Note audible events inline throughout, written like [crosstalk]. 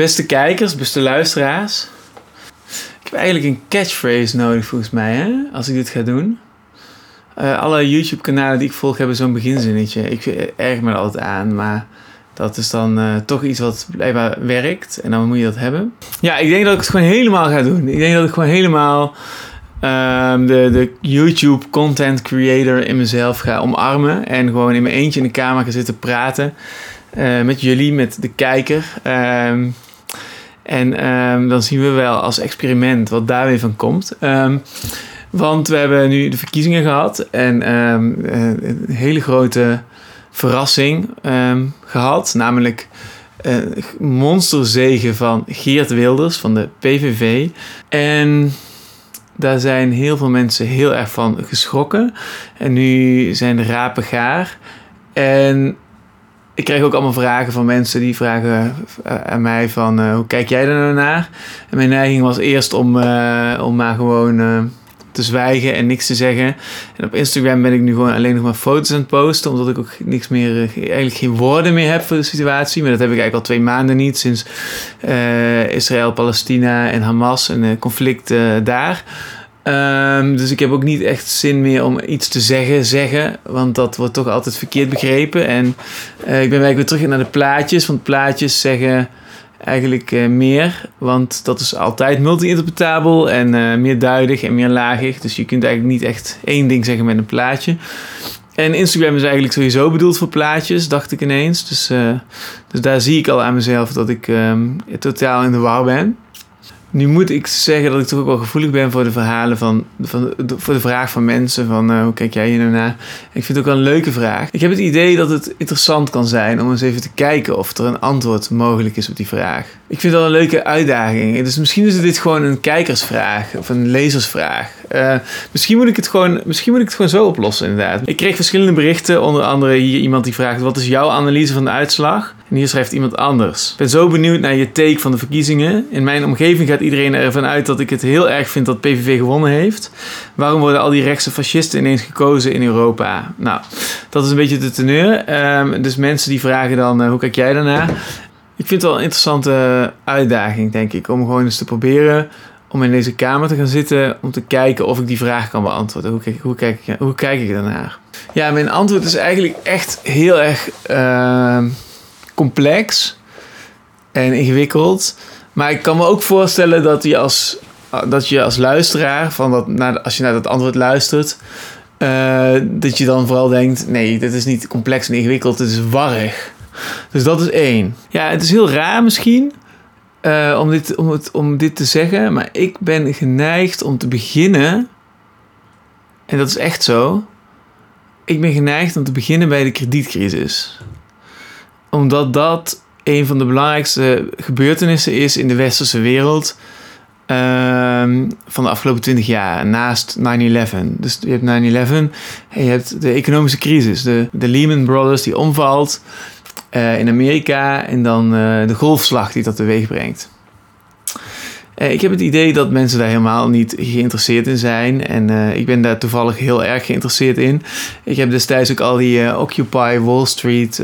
Beste kijkers, beste luisteraars. Ik heb eigenlijk een catchphrase nodig volgens mij, hè? als ik dit ga doen. Eh, alle YouTube-kanalen die ik volg hebben zo'n beginzinnetje. Ik erg me er altijd aan, maar dat is dan eh, toch iets wat blijkbaar werkt. En dan moet je dat hebben. Ja, ik denk dat ik het gewoon helemaal ga doen. Ik denk dat ik gewoon helemaal ehm, de, de YouTube content creator in mezelf ga omarmen. En gewoon in mijn eentje in de kamer ga zitten praten. Uh, met jullie, met de kijker. Ehm, en ehm, dan zien we wel als experiment wat daar weer van komt. want we hebben nu de verkiezingen gehad. En eh, een hele grote verrassing gehad. Namelijk een uh, monsterzegen van Geert Wilders van de PVV. En daar zijn heel veel mensen heel erg van geschrokken. En nu zijn de rapen gaar. En ik kreeg ook allemaal vragen van mensen die vragen eh, aan mij van... Uh, hoe kijk jij er nou naar? En mijn neiging was eerst om, uh, om maar gewoon te zwijgen en niks te zeggen. En op Instagram ben ik nu gewoon alleen nog maar foto's aan het posten, omdat ik ook niks meer, eh, eigenlijk geen woorden meer heb voor de situatie. Maar dat heb ik eigenlijk al twee maanden niet, sinds Israël, Palestina en Hamas en conflict daar. Um, dus ik heb ook niet echt zin meer om iets te zeggen, zeggen, want dat wordt toch altijd verkeerd begrepen. En uh, ik ben eigenlijk weer terug naar de plaatjes, want plaatjes zeggen eigenlijk uh, meer. Want dat is altijd multi-interpretabel en uh, meerduidig en meerlagig. Dus je kunt eigenlijk niet echt één ding zeggen met een plaatje. En Instagram is eigenlijk sowieso bedoeld voor plaatjes, dacht ik ineens. Dus, dus daar zie ik al aan mezelf dat ik um, totaal in de war ben. Nu moet ik zeggen dat ik toch ook wel gevoelig ben voor de verhalen van, van voor de vraag van mensen van uh, hoe kijk jij hier nou naar? Ik vind het ook wel een leuke vraag. Ik heb het idee dat het interessant kan zijn om eens even te kijken of er een antwoord mogelijk is op die vraag. Ik vind dat een leuke uitdaging. Dus misschien is dit gewoon een kijkersvraag of een lezersvraag. Uh, misschien, moet ik het gewoon, misschien moet ik het gewoon zo oplossen inderdaad. Ik kreeg verschillende berichten, onder andere hier iemand die vraagt wat is jouw analyse van de uitslag? En hier schrijft iemand anders. Ik ben zo benieuwd naar je take van de verkiezingen. In mijn omgeving gaat iedereen ervan uit dat ik het heel erg vind dat PVV gewonnen heeft. Waarom worden al die rechtse fascisten ineens gekozen in Europa? Nou, dat is een beetje de teneur. Um, dus mensen die vragen dan, uh, hoe kijk jij daarnaar? Ik vind het wel een interessante uitdaging, denk ik. Om gewoon eens te proberen om in deze kamer te gaan zitten. Om te kijken of ik die vraag kan beantwoorden. Hoe kijk, hoe kijk, hoe kijk ik daarnaar? Ja, mijn antwoord is eigenlijk echt heel erg... Uh, complex en ingewikkeld. Maar ik kan me ook voorstellen dat je als, dat je als luisteraar, van dat, als je naar dat antwoord luistert, uh, dat je dan vooral denkt: nee, dit is niet complex en ingewikkeld, het is warrig. Dus dat is één. Ja, het is heel raar misschien uh, om, dit, om, het, om dit te zeggen, maar ik ben geneigd om te beginnen, en dat is echt zo. Ik ben geneigd om te beginnen bij de kredietcrisis omdat dat een van de belangrijkste gebeurtenissen is in de westerse wereld um, van de afgelopen 20 jaar, naast 9-11. Dus je hebt 9-11 en je hebt de economische crisis, de, de Lehman Brothers die omvalt uh, in Amerika en dan uh, de golfslag die dat teweeg brengt. Uh, ik heb het idee dat mensen daar helemaal niet geïnteresseerd in zijn. En uh, ik ben daar toevallig heel erg geïnteresseerd in. Ik heb destijds ook al die uh, Occupy Wall Street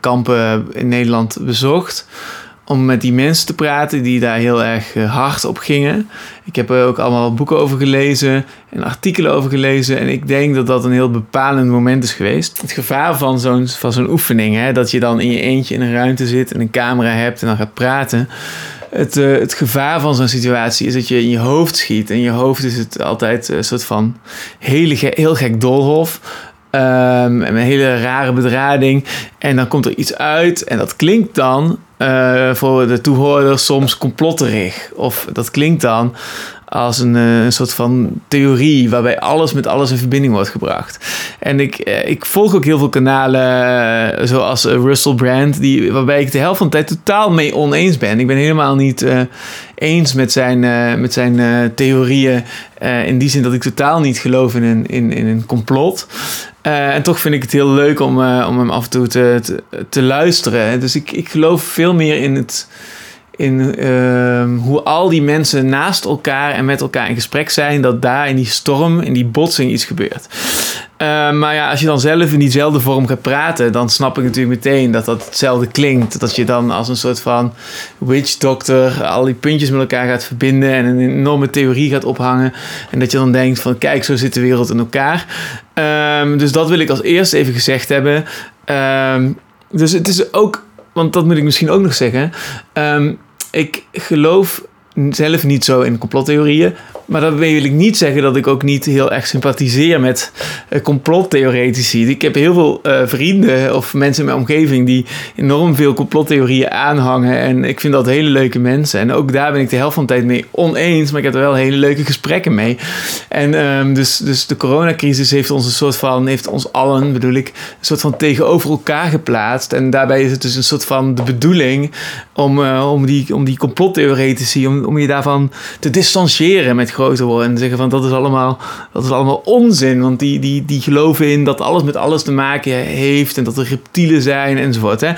kampen in Nederland bezocht. Om met die mensen te praten die daar heel erg hard op gingen. Ik heb er ook allemaal boeken over gelezen en artikelen over gelezen. En ik denk dat dat een heel bepalend moment is geweest. Het gevaar van zo'n, van zo'n oefening, hè, dat je dan in je eentje in een ruimte zit en een camera hebt en dan gaat praten het, uh, het gevaar van zo'n situatie is dat je in je hoofd schiet. En je hoofd is het altijd een soort van hele heel gek doolhof. Um, een hele rare bedrading. En dan komt er iets uit en dat klinkt dan uh, voor de toehoorder soms complotterig. Of dat klinkt dan als een, eh, een soort van theorie waarbij alles met alles in verbinding wordt gebracht. En ik, eh, ik volg ook heel veel kanalen eh, zoals Russell Brand, die, waarbij ik de helft van de tijd totaal mee oneens ben. Ik ben helemaal niet eens met zijn, met zijn theorieën. in die zin dat ik totaal niet geloof in een, in, in een complot. en toch vind ik het heel leuk om, om hem af en toe te, te, te luisteren. Dus ik, ik geloof veel meer in het in ehm, hoe al die mensen naast elkaar en met elkaar in gesprek zijn, dat daar in die storm, in die botsing iets gebeurt. Uh, maar ja, als je dan zelf in diezelfde vorm gaat praten, dan snap ik natuurlijk meteen dat dat hetzelfde klinkt. Dat je dan als een soort van witch doctor al die puntjes met elkaar gaat verbinden en een enorme theorie gaat ophangen. En dat je dan denkt van kijk, zo zit de wereld in elkaar. Um, dus dat wil ik als eerste even gezegd hebben. Dus het is ook, want dat moet ik misschien ook nog zeggen. Ik geloof zelf niet zo in complottheorieën. Maar dat wil ik niet zeggen dat ik ook niet heel erg sympathiseer met uh, complottheoretici. Ik heb heel veel uh, vrienden of mensen in mijn omgeving die enorm veel complottheorieën aanhangen. En ik vind dat hele leuke mensen. En ook daar ben ik de helft van de tijd mee oneens. Maar ik heb er wel hele leuke gesprekken mee. En um, dus, dus de coronacrisis heeft ons een soort van, heeft ons allen bedoel ik, een soort van tegenover elkaar geplaatst. En daarbij is het dus een soort van de bedoeling om, uh, om, die, om die complottheoretici, om, om je daarvan te distancieren met groter worden. En zeggen van dat is allemaal, dat is allemaal onzin. Want die, die, die geloven in dat alles met alles te maken heeft. En dat er reptielen zijn enzovoort. Hè.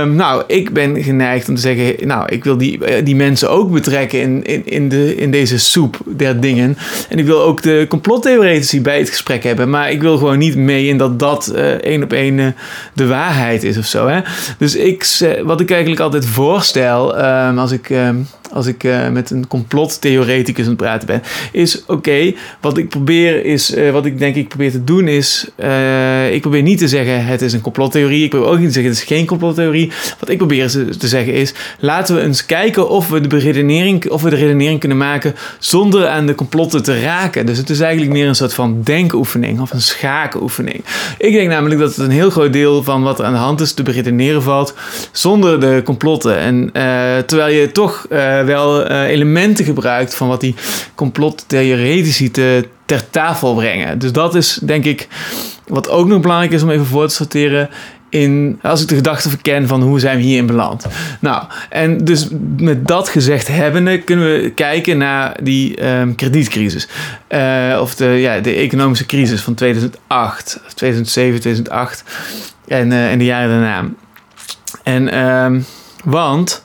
Um, nou, ik ben geneigd om te zeggen. Nou, ik wil die, die mensen ook betrekken in, in, in, de, in deze soep der dingen. En ik wil ook de complottheoretici bij het gesprek hebben. Maar ik wil gewoon niet mee in dat dat uh, één op één uh, de waarheid is of zo. Hè. Dus ik, wat ik eigenlijk altijd voorstel um, als ik. Um, als ik uh, met een complottheoreticus aan het praten ben, is oké, wat ik probeer is, uh, wat ik denk ik probeer te doen is, uh, ik probeer niet te zeggen het is een complottheorie, ik probeer ook niet te zeggen het is geen complottheorie. Wat ik probeer te zeggen is, laten we eens kijken of we de beredenering, of we de redenering kunnen maken zonder aan de complotten te raken. Dus het is eigenlijk meer een soort van denkoefening of een schakenoefening. Ik denk namelijk dat het een heel groot deel van wat er aan de hand is te beredeneren valt zonder de complotten. En terwijl je toch wel uh, elementen gebruikt van wat die complottheoretici te, ter tafel brengen. Dus dat is denk ik wat ook nog belangrijk is om even voor te sorteren. In, als ik de gedachte verken van hoe zijn we hierin beland. Nou, en dus met dat gezegd hebbende kunnen we kijken naar die um, kredietcrisis. Uh, of de, ja, de economische crisis van 2008, 2007, 2008 en, uh, en de jaren daarna. En, um, want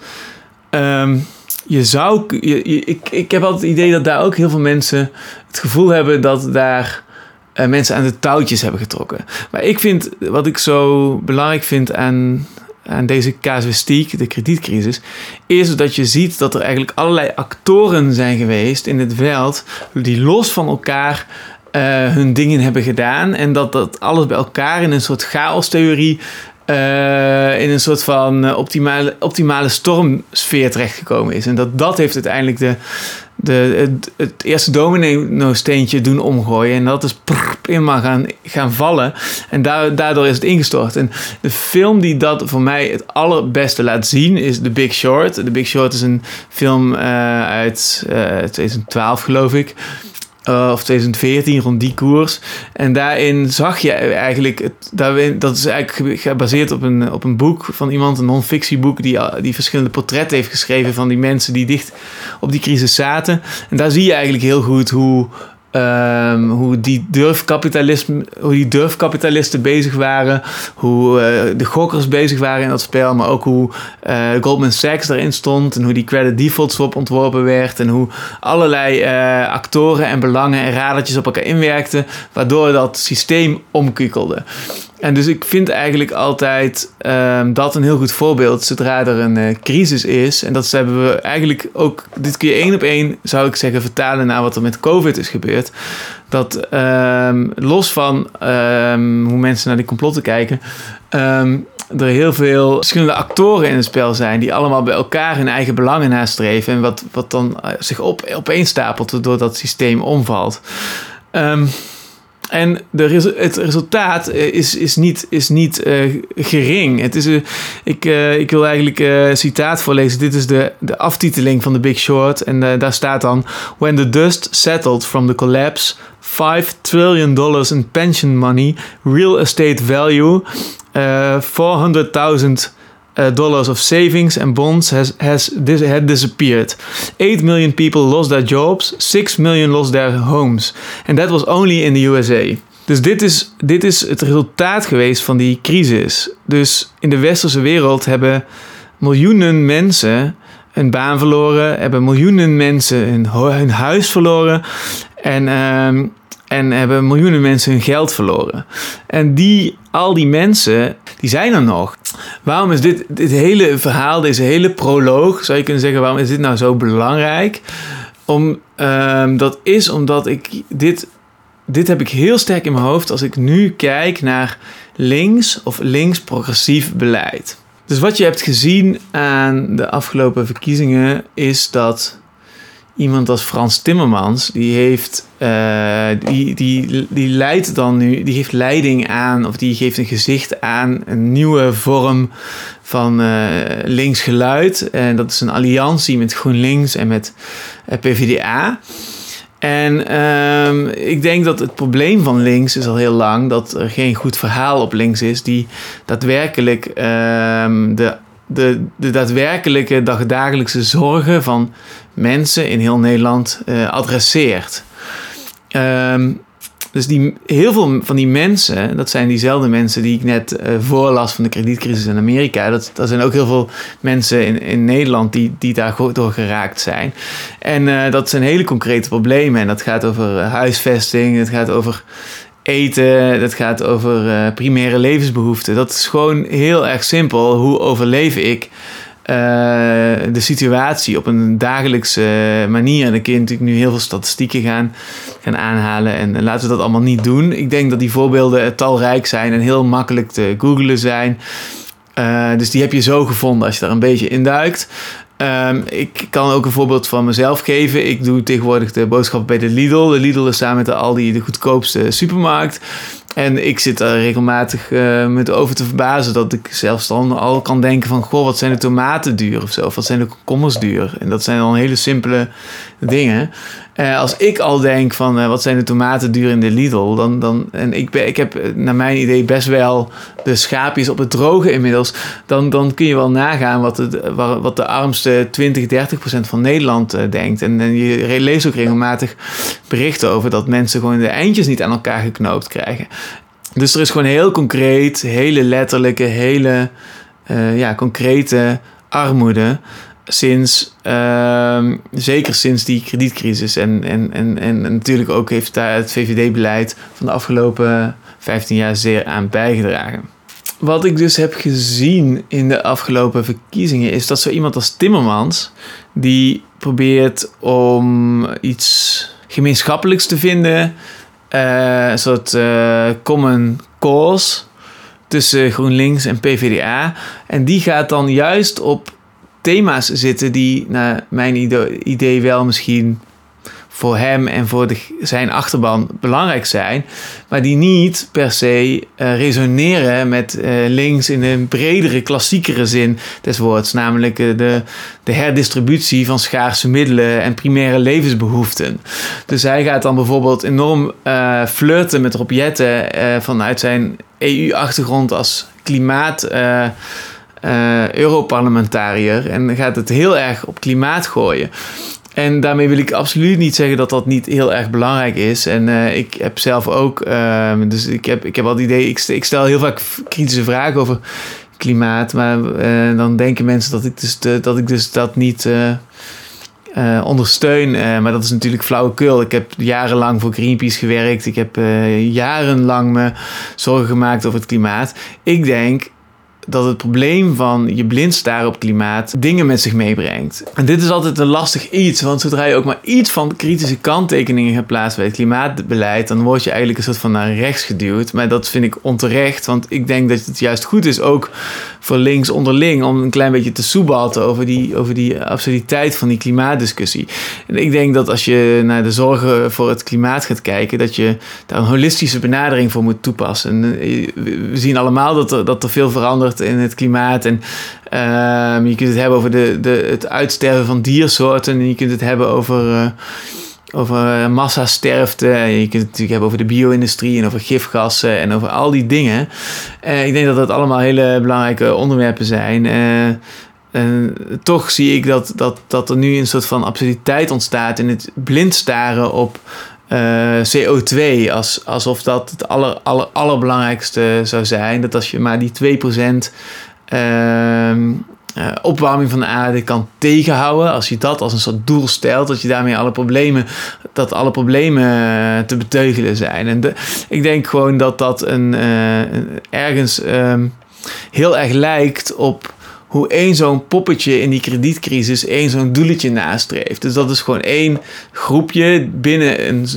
um, je zou. Ik, ik heb altijd het idee dat daar ook heel veel mensen het gevoel hebben dat daar uh, mensen aan de touwtjes hebben getrokken. Maar ik vind, wat ik zo belangrijk vind aan, deze casuïstiek, de kredietcrisis, is dat je ziet dat er eigenlijk allerlei actoren zijn geweest in het veld die los van elkaar uh, hun dingen hebben gedaan. En dat dat alles bij elkaar in een soort chaos-theorie uh, in een soort van uh, optimale, optimale stormsfeer terechtgekomen is. En dat dat heeft uiteindelijk de, de, het, het eerste domino-steentje doen omgooien. En dat is prrr, helemaal gaan, gaan vallen. En da daardoor is het ingestort. En de film die dat voor mij het allerbeste laat zien is The Big Short. The Big Short is een film uh, uit 2012 geloof ik. Uh, of 2014, rond die koers. En daarin zag je eigenlijk, het, dat is eigenlijk gebaseerd op een, op een boek van iemand, een non-fictieboek, die, die verschillende portretten heeft geschreven van die mensen die dicht op die crisis zaten. En daar zie je eigenlijk heel goed hoe, Um, hoe, die durfkapitalisme, hoe die durfkapitalisten bezig waren, hoe uh, de gokkers bezig waren in dat spel, maar ook hoe uh, Goldman Sachs erin stond en hoe die credit default swap ontworpen werd en hoe allerlei uh, actoren en belangen en radertjes op elkaar inwerkten, waardoor dat systeem omkukelde. En dus ik vind eigenlijk altijd um, dat een heel goed voorbeeld zodra er een uh, crisis is. En dat hebben we eigenlijk ook, dit kun je één op één, zou ik zeggen, vertalen naar wat er met COVID is gebeurd. Dat um, los van um, hoe mensen naar die complotten kijken, er heel veel verschillende actoren in het spel zijn die allemaal bij elkaar hun eigen belangen nastreven. En wat, wat dan uh, zich op, opeenstapelt doordat dat systeem omvalt. En de, het resultaat eh, is, is niet, is niet uh, gering. Het is, uh, ik, ik wil eigenlijk een citaat voorlezen. Dit is de, de aftiteling van The Big Short. En daar staat dan... When the dust settled from the collapse... 5 trillion dollars in pension money... Real estate value... 400,000 uh, dollars of savings and bonds has, has had disappeared. 8 million people lost their jobs, 6 million lost their homes. And that was only in the USA. Dus dit is, dit is het resultaat geweest van die crisis. Dus in de westerse wereld hebben miljoenen mensen hun baan verloren, hebben miljoenen mensen hun, hun huis verloren en, ehm, en hebben miljoenen mensen hun geld verloren. En die, al die mensen, die zijn er nog. Waarom is dit, dit hele verhaal, deze hele proloog, zou je kunnen zeggen, waarom is dit nou zo belangrijk? Om, ehm, dat is omdat ik dit, dit heb ik heel sterk in mijn hoofd als ik nu kijk naar links of links progressief beleid. Dus wat je hebt gezien aan de afgelopen verkiezingen is dat iemand als Frans Timmermans, die heeft, uh, die, die, die leidt dan nu, die geeft leiding aan, of die geeft een gezicht aan een nieuwe vorm van uh, links geluid. En dat is een alliantie met GroenLinks en met eh, PvdA. En um, ik denk dat het probleem van links is al heel lang dat er geen goed verhaal op links is die daadwerkelijk um, de, de, de daadwerkelijke dagdagelijkse zorgen van mensen in heel Nederland uh, adresseert. Um, dus die, heel veel van die mensen, dat zijn diezelfde mensen die ik net uh, voorlas van de kredietcrisis in Amerika. Dat, dat zijn ook heel veel mensen in, in Nederland die, die daar door geraakt zijn. En uh, dat zijn hele concrete problemen. En dat gaat over huisvesting, het gaat over eten, dat gaat over uh, primaire levensbehoeften. Dat is gewoon heel erg simpel. Hoe overleef ik? Uh, de situatie op een dagelijkse manier. En dan kun je natuurlijk nu heel veel statistieken gaan, gaan aanhalen. En, laten we dat allemaal niet doen. Ik denk dat die voorbeelden talrijk zijn en heel makkelijk te googlen zijn. Uh, dus die heb je zo gevonden als je daar een beetje induikt. Um, ik kan ook een voorbeeld van mezelf geven. Ik doe tegenwoordig de boodschappen bij de Lidl. De Lidl is samen met de Aldi de goedkoopste supermarkt. En ik zit er regelmatig uh, met over te verbazen dat ik zelfs dan al kan denken van... Goh, wat zijn de tomaten duur of zo? Wat zijn de komkommers duur? En dat zijn dan hele simpele dingen. Uh, als ik al denk van uh, wat zijn de tomaten duur in de Lidl... Dan, dan, en ik, ben, ik heb naar mijn idee best wel de schaapjes op het droge inmiddels... dan, dan kun je wel nagaan wat, het, wat de armste 20, 30 procent van Nederland denkt. En, en je leest ook regelmatig berichten over dat mensen gewoon de eindjes niet aan elkaar geknoopt krijgen. Dus er is gewoon heel concreet, hele letterlijke, hele ja, concrete armoede. Sinds, uh, zeker sinds die kredietcrisis. En, en, en, en natuurlijk ook heeft daar het VVD-beleid van de afgelopen 15 jaar zeer aan bijgedragen. Wat ik dus heb gezien in de afgelopen verkiezingen is dat zo iemand als Timmermans, die probeert om iets gemeenschappelijks te vinden uh, een soort uh, common cause tussen GroenLinks en PvdA. En die gaat dan juist op thema's zitten die naar mijn idee wel misschien voor hem en voor de, zijn achterban belangrijk zijn, maar die niet per se uh, resoneren met uh, links in een bredere, klassiekere zin des woords, namelijk uh, de, de herdistributie van schaarse middelen en primaire levensbehoeften. Dus hij gaat dan bijvoorbeeld enorm flirten met Rob vanuit zijn EU-achtergrond als klimaat. Europarlementariër en gaat het heel erg op klimaat gooien. En daarmee wil ik absoluut niet zeggen dat dat niet heel erg belangrijk is. En uh, ik heb zelf ook, uh, dus ik heb, ik heb al het idee, ik, ik stel heel vaak kritische vragen over klimaat. Maar uh, dan denken mensen dat ik dus, dat, ik dus dat niet ondersteun. maar dat is natuurlijk flauwekul. Ik heb jarenlang voor Greenpeace gewerkt. Ik heb jarenlang me zorgen gemaakt over het klimaat. Ik denk dat het probleem van je blind staren op klimaat dingen met zich meebrengt. En dit is altijd een lastig iets, want zodra je ook maar iets van kritische kanttekeningen gaat plaatsen bij het klimaatbeleid, dan word je eigenlijk een soort van naar rechts geduwd. Maar dat vind ik onterecht, want ik denk dat het juist goed is, ook voor links onderling, om een klein beetje te soebalten over die, over die absurditeit van die klimaatdiscussie. En ik denk dat als je naar de zorgen voor het klimaat gaat kijken, dat je daar een holistische benadering voor moet toepassen. En eh, we zien allemaal dat er, dat er veel verandert in het klimaat. En uh, je kunt het hebben over de, de, het uitsterven van diersoorten. En je kunt het hebben over, uh, over massasterfte. En je kunt het natuurlijk hebben over de bio-industrie en over gifgassen en over al die dingen. Uh, ik denk dat dat allemaal hele belangrijke onderwerpen zijn. En toch zie ik dat, dat, dat er nu een soort van absurditeit ontstaat in het blind staren op uh, CO2 als, alsof dat het aller, aller, allerbelangrijkste zou zijn. Dat als je maar die 2% uh, uh, opwarming van de aarde kan tegenhouden. Als je dat als een soort doel stelt, dat je daarmee alle problemen, dat alle problemen uh, te beteugelen zijn. En de, ik denk gewoon dat dat een, ergens um, heel erg lijkt op hoe één zo'n poppetje in die kredietcrisis één zo'n doeletje nastreeft. Dus dat is gewoon één groepje binnen een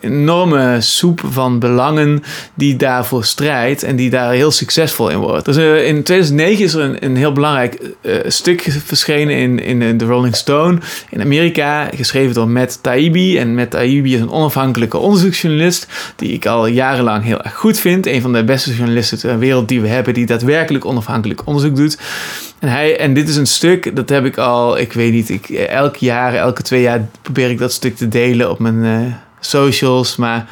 enorme soep van belangen die daarvoor strijdt en die daar heel succesvol in wordt. Dus uh, in 2009 is er een, een heel belangrijk uh, stuk verschenen in, in de Rolling Stone in Amerika, geschreven door Matt Taibbi. En Matt Taibbi is een onafhankelijke onderzoeksjournalist die ik al jarenlang heel erg goed vind. Een van de beste journalisten ter wereld die we hebben, die daadwerkelijk onafhankelijk onderzoek doet. En, hij, en dit is een stuk, dat heb ik al, ik weet niet, ik, elk jaar, elke twee jaar probeer ik dat stuk te delen op mijn... socials. Maar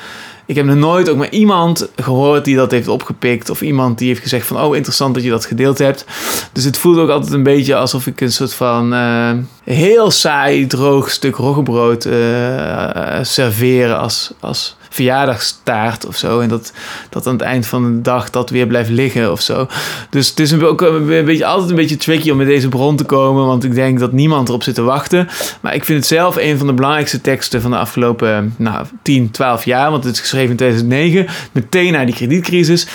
ik heb nog nooit ook maar iemand gehoord die dat heeft opgepikt. Of iemand die heeft gezegd van, oh interessant dat je dat gedeeld hebt. Dus het voelt ook altijd een beetje alsof ik een soort van uh, heel saai, droog stuk roggebrood uh, serveren als, als verjaardagstaart of zo. En dat, dat aan het eind van de dag dat weer blijft liggen of zo. Dus het is ook een beetje, altijd een beetje tricky om met deze bron te komen. Want ik denk dat niemand erop zit te wachten. Maar ik vind het zelf een van de belangrijkste teksten van de afgelopen nou, 10, 12 jaar. Want het is geschreven in 2009. Meteen na die kredietcrisis.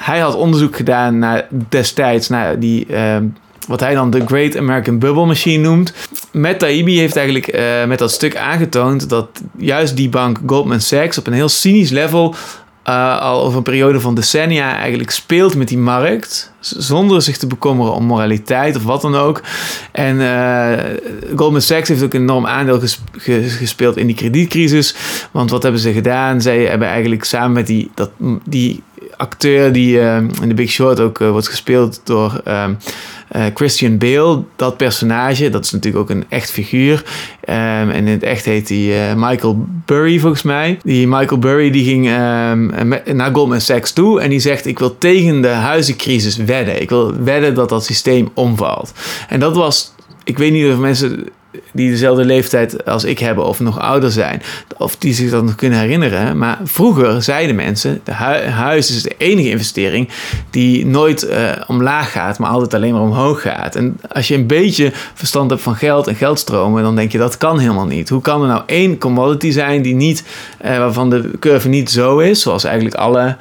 Hij had onderzoek gedaan naar destijds naar die... Uh, wat hij dan de Great American Bubble Machine noemt. Met Taibbi heeft eigenlijk uh, met dat stuk aangetoond dat juist die bank Goldman Sachs op een heel cynisch level uh, al over een periode van decennia eigenlijk speelt met die markt. Zonder zich te bekommeren om moraliteit of wat dan ook. En uh, Goldman Sachs heeft ook een enorm aandeel ges gespeeld in die kredietcrisis. Want wat hebben ze gedaan? Zij hebben eigenlijk samen met die, dat, die acteur die uh, in The Big Short ook wordt gespeeld door. Uh, Christian Bale, dat personage, dat is natuurlijk ook een echt figuur. Um, en in het echt heet hij uh, Michael Burry volgens mij. Die Michael Burry die ging naar Goldman Sachs toe en die zegt ik wil tegen de huizencrisis wedden. Ik wil wedden dat dat systeem omvalt. En dat was, ik weet niet of mensen die dezelfde leeftijd als ik hebben of nog ouder zijn, of die zich dat nog kunnen herinneren. Maar vroeger zeiden mensen: de huis is de enige investering die nooit uh, omlaag gaat, maar altijd alleen maar omhoog gaat. En als je een beetje verstand hebt van geld en geldstromen, dan denk je dat kan helemaal niet. Hoe kan er nou één commodity zijn die niet, uh, waarvan de curve niet zo is, zoals eigenlijk alle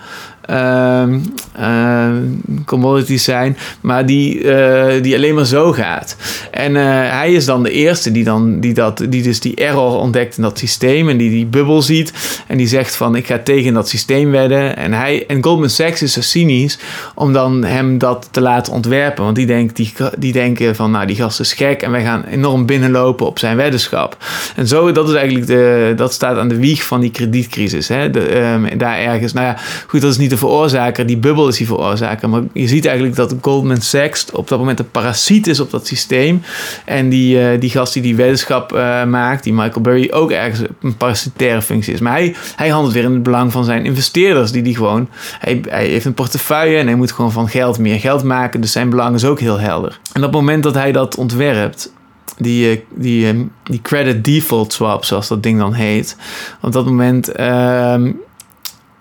commodities zijn, maar die, uh, die alleen maar zo gaat. En uh, hij is dan de eerste die, dan, die, dat, die dus die error ontdekt in dat systeem en die die bubbel ziet en die zegt van ik ga tegen dat systeem wedden. En, hij, en Goldman Sachs is zo cynisch om dan hem dat te laten ontwerpen, want die, denkt, die, die denken van nou die gast is gek en wij gaan enorm binnenlopen op zijn weddenschap. En zo, dat is eigenlijk de, dat staat aan de wieg van die kredietcrisis. Hè? De, um, daar ergens, nou ja, goed, dat is niet de veroorzaker, die bubbel is die veroorzaker. Maar je ziet eigenlijk dat Goldman Sachs op dat moment een parasiet is op dat systeem. En die, uh, die gast die die wetenschap uh, maakt, die Michael Burry, ook ergens een parasitaire functie is. Maar hij, hij handelt weer in het belang van zijn investeerders, die die gewoon, hij, hij heeft een portefeuille en hij moet gewoon van geld meer geld maken. Dus zijn belang is ook heel helder. En op het moment dat hij dat ontwerpt, die, eh, die, die credit default swap, zoals dat ding dan heet. Op dat moment uh,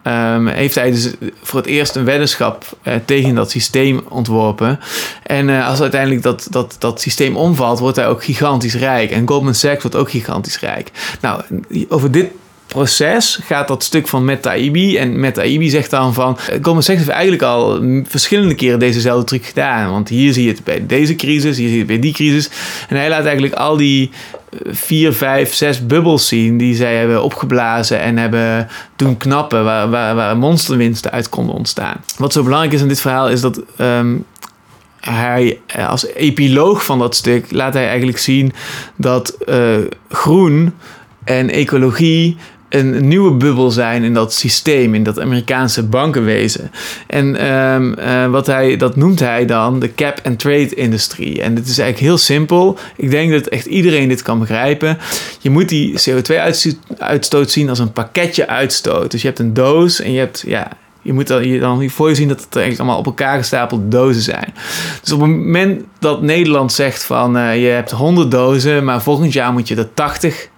Um, heeft hij dus voor het eerst een weddenschap uh, tegen dat systeem ontworpen. En uh, als uiteindelijk dat, dat, dat systeem omvalt, wordt hij ook gigantisch rijk. En Goldman Sachs wordt ook gigantisch rijk. Nou, over dit proces gaat dat stuk van Matt. En Matt zegt dan van... Eh, Goldman Sachs heeft eigenlijk al verschillende keren dezezelfde truc gedaan. Want hier zie je het bij deze crisis, hier zie je het bij die crisis. En hij laat eigenlijk al die vier, vijf, zes bubbels zien die zij hebben opgeblazen en hebben doen knappen, waar, monsterwinsten uit konden ontstaan. Wat zo belangrijk is in dit verhaal is dat um, hij als epiloog van dat stuk laat hij eigenlijk zien dat uh, groen en ecologie een nieuwe bubbel zijn in dat systeem, in dat Amerikaanse bankenwezen. En um, uh, wat hij, dat noemt hij dan de cap-and-trade industrie. En dit is eigenlijk heel simpel. Ik denk dat echt iedereen dit kan begrijpen. Je moet die CO2-uitstoot zien als een pakketje uitstoot. Dus je hebt een doos en je hebt, ja, je moet dan, je dan voor je zien dat het eigenlijk allemaal op elkaar gestapelde dozen zijn. Dus op het moment dat Nederland zegt van uh, je hebt 100 dozen, maar volgend jaar moet je er 80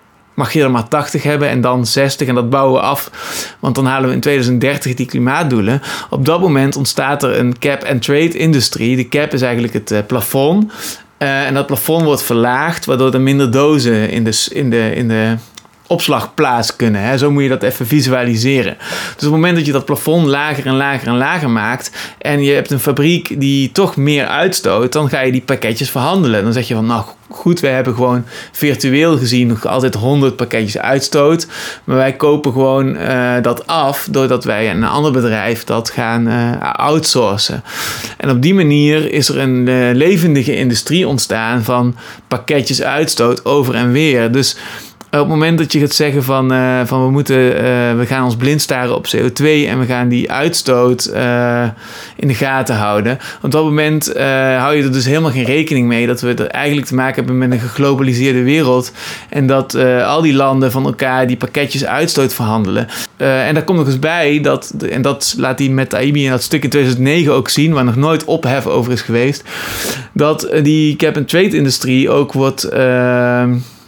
mag je er maar 80 hebben en dan 60 en dat bouwen we af. Want dan halen we in 2030 die klimaatdoelen. Op dat moment ontstaat er een cap-and-trade industrie. De cap is eigenlijk het uh, plafond. Uh, en dat plafond wordt verlaagd, waardoor er minder dozen in de, in de, in de opslagplaats kunnen. Hè? Zo moet je dat even visualiseren. Dus op het moment dat je dat plafond lager en lager en lager maakt en je hebt een fabriek die toch meer uitstoot, dan ga je die pakketjes verhandelen. Dan zeg je van nou goed, we hebben gewoon virtueel gezien nog altijd 100 pakketjes uitstoot, maar wij kopen gewoon uh, dat af doordat wij een ander bedrijf dat gaan uh, outsourcen. En op die manier is er een uh, levendige industrie ontstaan van pakketjes uitstoot over en weer. Dus op het moment dat je gaat zeggen van, uh, van we, moeten, uh, we gaan ons blind staren op CO2 en we gaan die uitstoot uh, in de gaten houden. Op dat moment hou je er dus helemaal geen rekening mee dat we er eigenlijk te maken hebben met een geglobaliseerde wereld. En dat al die landen van elkaar die pakketjes uitstoot verhandelen. en daar komt nog eens bij dat, en dat laat die met Taibi in dat stuk in 2009 ook zien, waar nog nooit ophef over is geweest, dat die cap-and-trade industrie ook wordt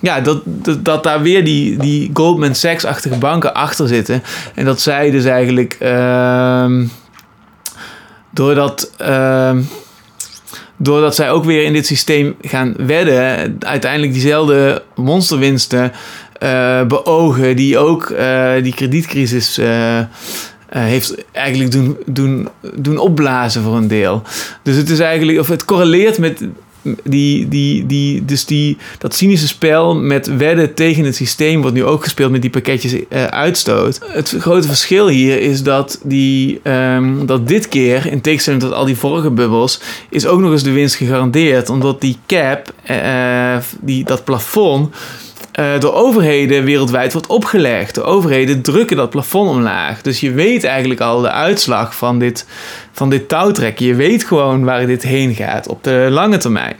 ja, dat, dat, daar weer die, die Goldman Sachs-achtige banken achter zitten. En dat zij dus eigenlijk uh, doordat, uh, doordat zij ook weer in dit systeem gaan wedden, uiteindelijk diezelfde monsterwinsten uh, beogen die ook uh, die kredietcrisis uh, heeft eigenlijk doen, doen, doen opblazen voor een deel. Dus het is eigenlijk, of het correleert met, die, die, die, dus die, dat cynische spel met wedden tegen het systeem wordt nu ook gespeeld met die pakketjes uh, uitstoot. Het grote verschil hier is dat, die, um, dat dit keer, in tegenstelling tot al die vorige bubbels, is ook nog eens de winst gegarandeerd. Omdat die cap, uh, die, dat plafond, uh, door overheden wereldwijd wordt opgelegd. De overheden drukken dat plafond omlaag. Dus je weet eigenlijk al de uitslag van dit, van dit touwtrekken. Je weet gewoon waar dit heen gaat op de lange termijn.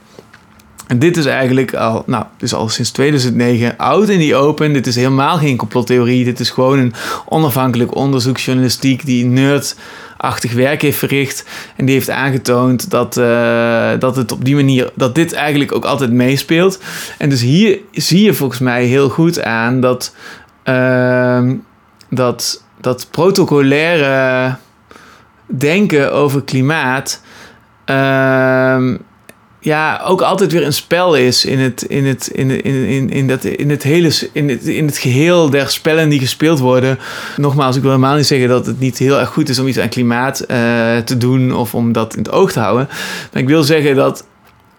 En dit is eigenlijk al, nou, dus al sinds 2009 oud in die open. Dit is helemaal geen complottheorie. Dit is gewoon een onafhankelijk onderzoeksjournalistiek die nerd achtig werk heeft verricht. En die heeft aangetoond dat, uh, dat het op die manier, dat dit eigenlijk ook altijd meespeelt. En dus hier zie je volgens mij heel goed aan dat, uh, dat, dat protocolaire denken over klimaat. Uh, ja, ook altijd weer een spel is in het, in het, in, in, in, in, dat, in het hele in het, in het geheel der spellen die gespeeld worden. Nogmaals, ik wil helemaal niet zeggen dat het niet heel erg goed is om iets aan klimaat uh, te doen of om dat in het oog te houden. Maar ik wil zeggen dat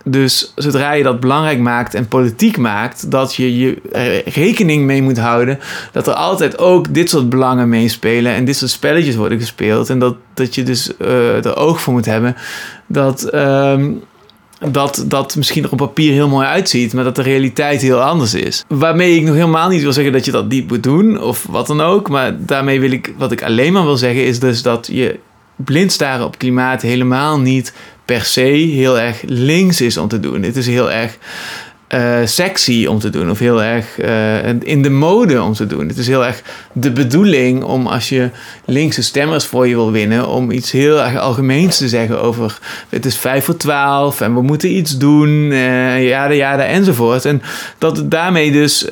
dus zodra je dat belangrijk maakt en politiek maakt, dat je je rekening mee moet houden dat er altijd ook dit soort belangen meespelen en dit soort spelletjes worden gespeeld. En dat, dat je dus uh, er oog voor moet hebben dat. Uh, dat dat misschien er op papier heel mooi uitziet, maar dat de realiteit heel anders is. Waarmee ik nog helemaal niet wil zeggen dat je dat niet moet doen of wat dan ook, maar daarmee wil ik, wat ik alleen maar wil zeggen, is dus dat je blind staren op klimaat helemaal niet per se heel erg links is om te doen. Het is heel erg uh, sexy om te doen. Of heel erg uh, in de mode om te doen. Het is heel erg de bedoeling om als je linkse stemmers voor je wil winnen. om iets heel erg algemeens te zeggen over. Het is vijf voor twaalf en we moeten iets doen. Uh, ja, ja, enzovoort. En dat daarmee dus.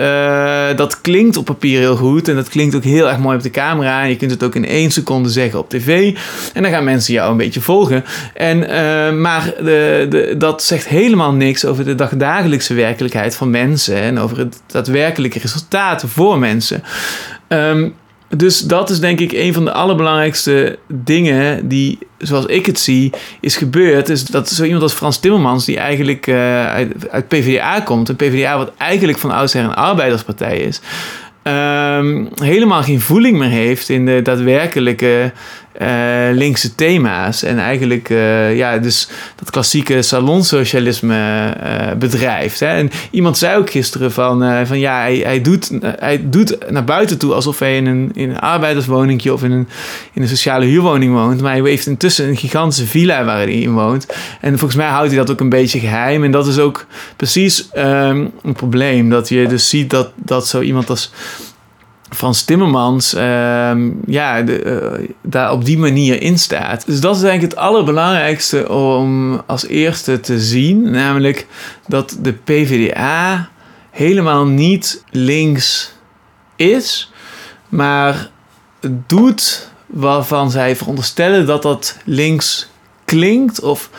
dat klinkt op papier heel goed. En dat klinkt ook heel erg mooi op de camera. En je kunt het ook in één seconde zeggen op tv. En dan gaan mensen jou een beetje volgen. En, maar de, dat zegt helemaal niks over de dagdagelijkse werk werkelijkheid van mensen en over het daadwerkelijke resultaten voor mensen. Um, dus dat is denk ik een van de allerbelangrijkste dingen die, zoals ik het zie, is gebeurd. Is dat zo iemand als Frans Timmermans, die eigenlijk uh, uit, PvdA komt. Een PvdA wat eigenlijk van oudsher een arbeiderspartij is. Um, helemaal geen voeling meer heeft in de daadwerkelijke uh, linkse thema's. En eigenlijk uh, ja, dus dat klassieke salonsocialisme uh, bedrijft. Hè. En iemand zei ook gisteren van, van ja, hij, hij, doet, hij doet naar buiten toe alsof hij in een, in een arbeiderswoningje of in een, in een sociale huurwoning woont. Maar hij heeft intussen een gigantische villa waar hij in woont. En volgens mij houdt hij dat ook een beetje geheim. En dat is ook precies um, een probleem. Dat je dus ziet dat, dat zo iemand als Frans Timmermans uh, ja, de, uh, daar op die manier in staat. Dus dat is eigenlijk het allerbelangrijkste om als eerste te zien. Namelijk dat de PvdA helemaal niet links is, maar doet waarvan zij veronderstellen dat dat links klinkt of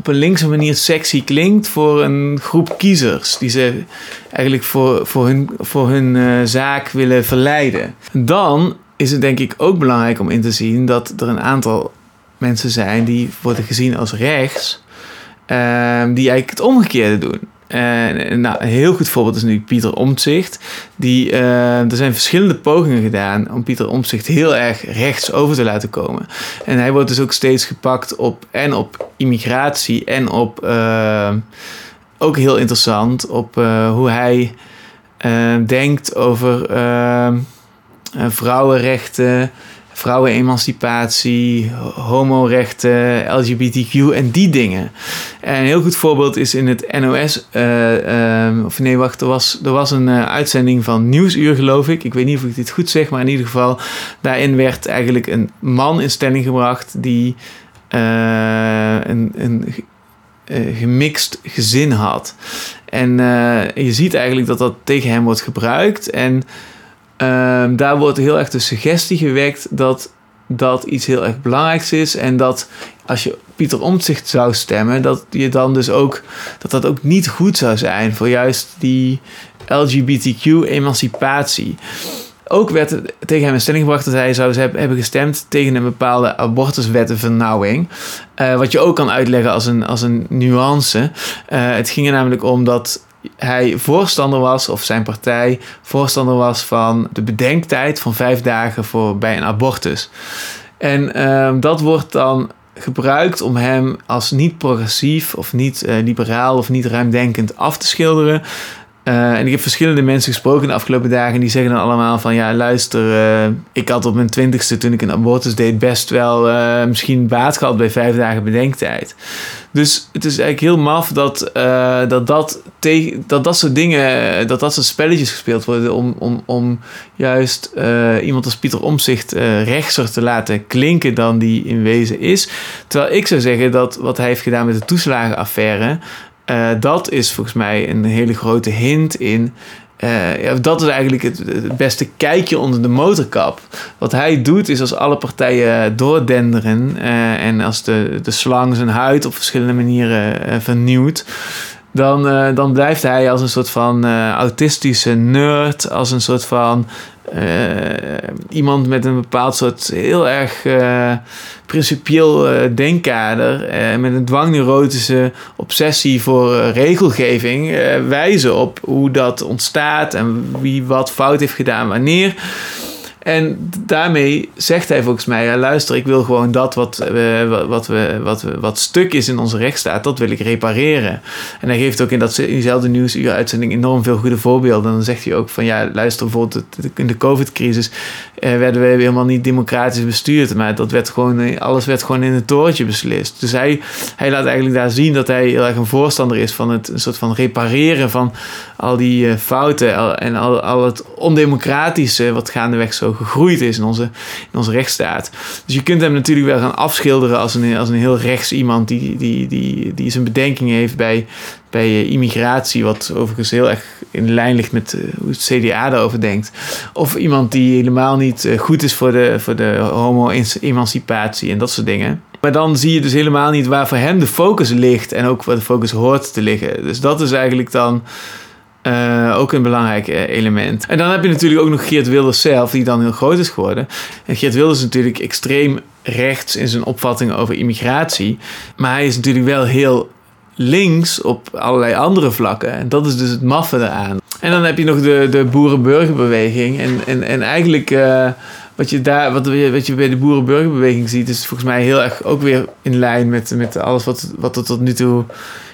op een linkse manier sexy klinkt voor een groep kiezers die ze eigenlijk voor, voor hun, voor hun uh, zaak willen verleiden. Dan is het denk ik ook belangrijk om in te zien dat er een aantal mensen zijn die worden gezien als rechts, uh, die eigenlijk het omgekeerde doen. Nou, een heel goed voorbeeld is nu Pieter Omtzigt. Die, uh, er zijn verschillende pogingen gedaan om Pieter Omtzigt heel erg rechts over te laten komen. En hij wordt dus ook steeds gepakt op en op immigratie en op, uh, ook heel interessant, op uh, hoe hij denkt over vrouwenrechten vrouwenemancipatie, homorechten, LGBTQ en die dingen. En een heel goed voorbeeld is in het NOS, uh, uh, of nee, wacht, er was, er was een uh, uitzending van Nieuwsuur, geloof ik. Ik weet niet of ik dit goed zeg, maar in ieder geval, daarin werd eigenlijk een man in stelling gebracht die een, een gemixt gezin had. En je ziet eigenlijk dat dat tegen hem wordt gebruikt. En Um, daar wordt heel erg de suggestie gewekt dat dat iets heel erg belangrijks is. En dat als je Pieter Omtzigt zou stemmen, dat je dan dus ook dat dat ook niet goed zou zijn voor juist die LGBTQ-emancipatie. Ook werd tegen hem een stelling gebracht dat hij zou hebben gestemd tegen een bepaalde abortuswettenvernauwing. Uh, wat je ook kan uitleggen als een, als een nuance. Uh, het ging er namelijk om dat hij voorstander was, of zijn partij voorstander was van de bedenktijd van vijf dagen voor, bij een abortus. En uh, dat wordt dan gebruikt om hem als niet progressief of niet uh, liberaal of niet ruimdenkend af te schilderen. Uh, en ik heb verschillende mensen gesproken de afgelopen dagen. En die zeggen dan allemaal van ja, luister, uh, ik had op mijn twintigste toen ik een abortus deed best wel uh, misschien baat gehad bij vijf dagen bedenktijd. Dus het is eigenlijk heel maf dat dat, dat, dat dat soort dingen, dat dat soort spelletjes gespeeld worden om, om, om juist iemand als Pieter Omzicht rechtser te laten klinken dan die in wezen is. Terwijl ik zou zeggen dat wat hij heeft gedaan met de toeslagenaffaire, uh, dat is volgens mij een hele grote hint in. Ja, dat is eigenlijk het, beste kijkje onder de motorkap. Wat hij doet is als alle partijen doordenderen uh, en als de, de slang zijn huid op verschillende manieren vernieuwt, dan, dan blijft hij als een soort van autistische nerd, als een soort van iemand met een bepaald soort heel erg principieel uh, denkkader met een dwangneurotische obsessie voor regelgeving wijzen op hoe dat ontstaat en wie wat fout heeft gedaan wanneer. En daarmee zegt hij volgens mij: ja, luister, ik wil gewoon dat wat, we, wat, we, wat, wat stuk is in onze rechtsstaat, dat wil ik repareren. En hij geeft ook in, dat, in diezelfde nieuwsuur-uitzending enorm veel goede voorbeelden. En dan zegt hij ook: van ja, luister, bijvoorbeeld in de COVID-crisis eh, werden we helemaal niet democratisch bestuurd, maar dat werd gewoon, alles werd gewoon in het torentje beslist. Dus hij, hij laat eigenlijk daar zien dat hij heel erg een voorstander is van het een soort van repareren van al die fouten en al, al het ondemocratische wat gaandeweg zo gegroeid is in onze, in onze rechtsstaat. Dus je kunt hem natuurlijk wel gaan afschilderen als een, als een heel rechts iemand die, die, die, die zijn bedenking heeft bij, bij eh, immigratie, wat overigens heel erg in lijn ligt met uh, hoe het CDA daarover denkt. Of iemand die helemaal niet uh, goed is voor de, voor de homo-emancipatie en dat soort dingen. Maar dan zie je dus helemaal niet waar voor hem de focus ligt en ook waar de focus hoort te liggen. Dus dat is eigenlijk dan uh, ook een belangrijk uh, element. En dan heb je natuurlijk ook nog Geert Wilders zelf, die dan heel groot is geworden. En Geert Wilders is natuurlijk extreem rechts in zijn opvattingen over immigratie. Maar hij is natuurlijk wel heel links op allerlei andere vlakken. En dat is dus het maffe eraan. En dan heb je nog de, de boerenburgerbeweging. En, en, en eigenlijk uh, wat, je daar, wat, wat je bij de boerenburgerbeweging ziet, is volgens mij heel erg ook weer in lijn met, met alles wat, wat er tot nu toe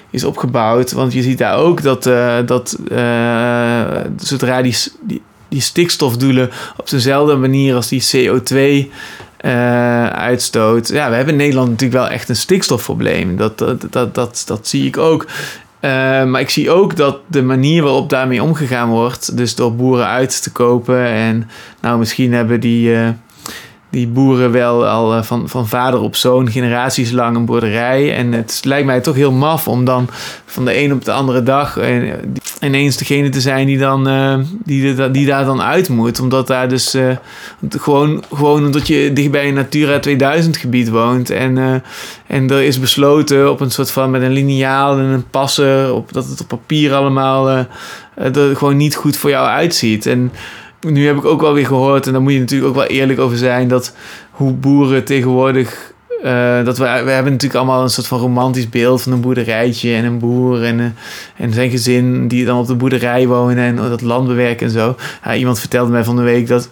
is opgebouwd. Want je ziet daar ook dat, uh, dat uh, zodra die, die, die, stikstofdoelen op dezelfde manier als die CO2 uh, uitstoot. Ja, we hebben in Nederland natuurlijk wel echt een stikstofprobleem. Dat, dat, dat, dat, dat zie ik ook. maar ik zie ook dat de manier waarop daarmee omgegaan wordt, dus door boeren uit te kopen en nou misschien hebben die die boeren wel al eh, van, van vader op zoon generaties lang een boerderij. En het lijkt mij toch heel maf om dan van de een op de andere dag eh, ineens degene te zijn die, dan, uh, die, die daar dan uit moet. Omdat daar dus gewoon, gewoon omdat je dicht bij een Natura 2000 gebied woont. En, en er is besloten op een soort van met een liniaal en een passer, op, dat het op papier allemaal het gewoon niet goed voor jou uitziet. En nu heb ik ook wel weer gehoord, en daar moet je natuurlijk ook wel eerlijk over zijn, dat hoe boeren tegenwoordig. Uh, dat we, we hebben natuurlijk allemaal een soort van romantisch beeld van een boerderijtje en een boer en, uh, en zijn gezin die dan op de boerderij wonen en dat land bewerken en zo. Iemand vertelde mij van de week dat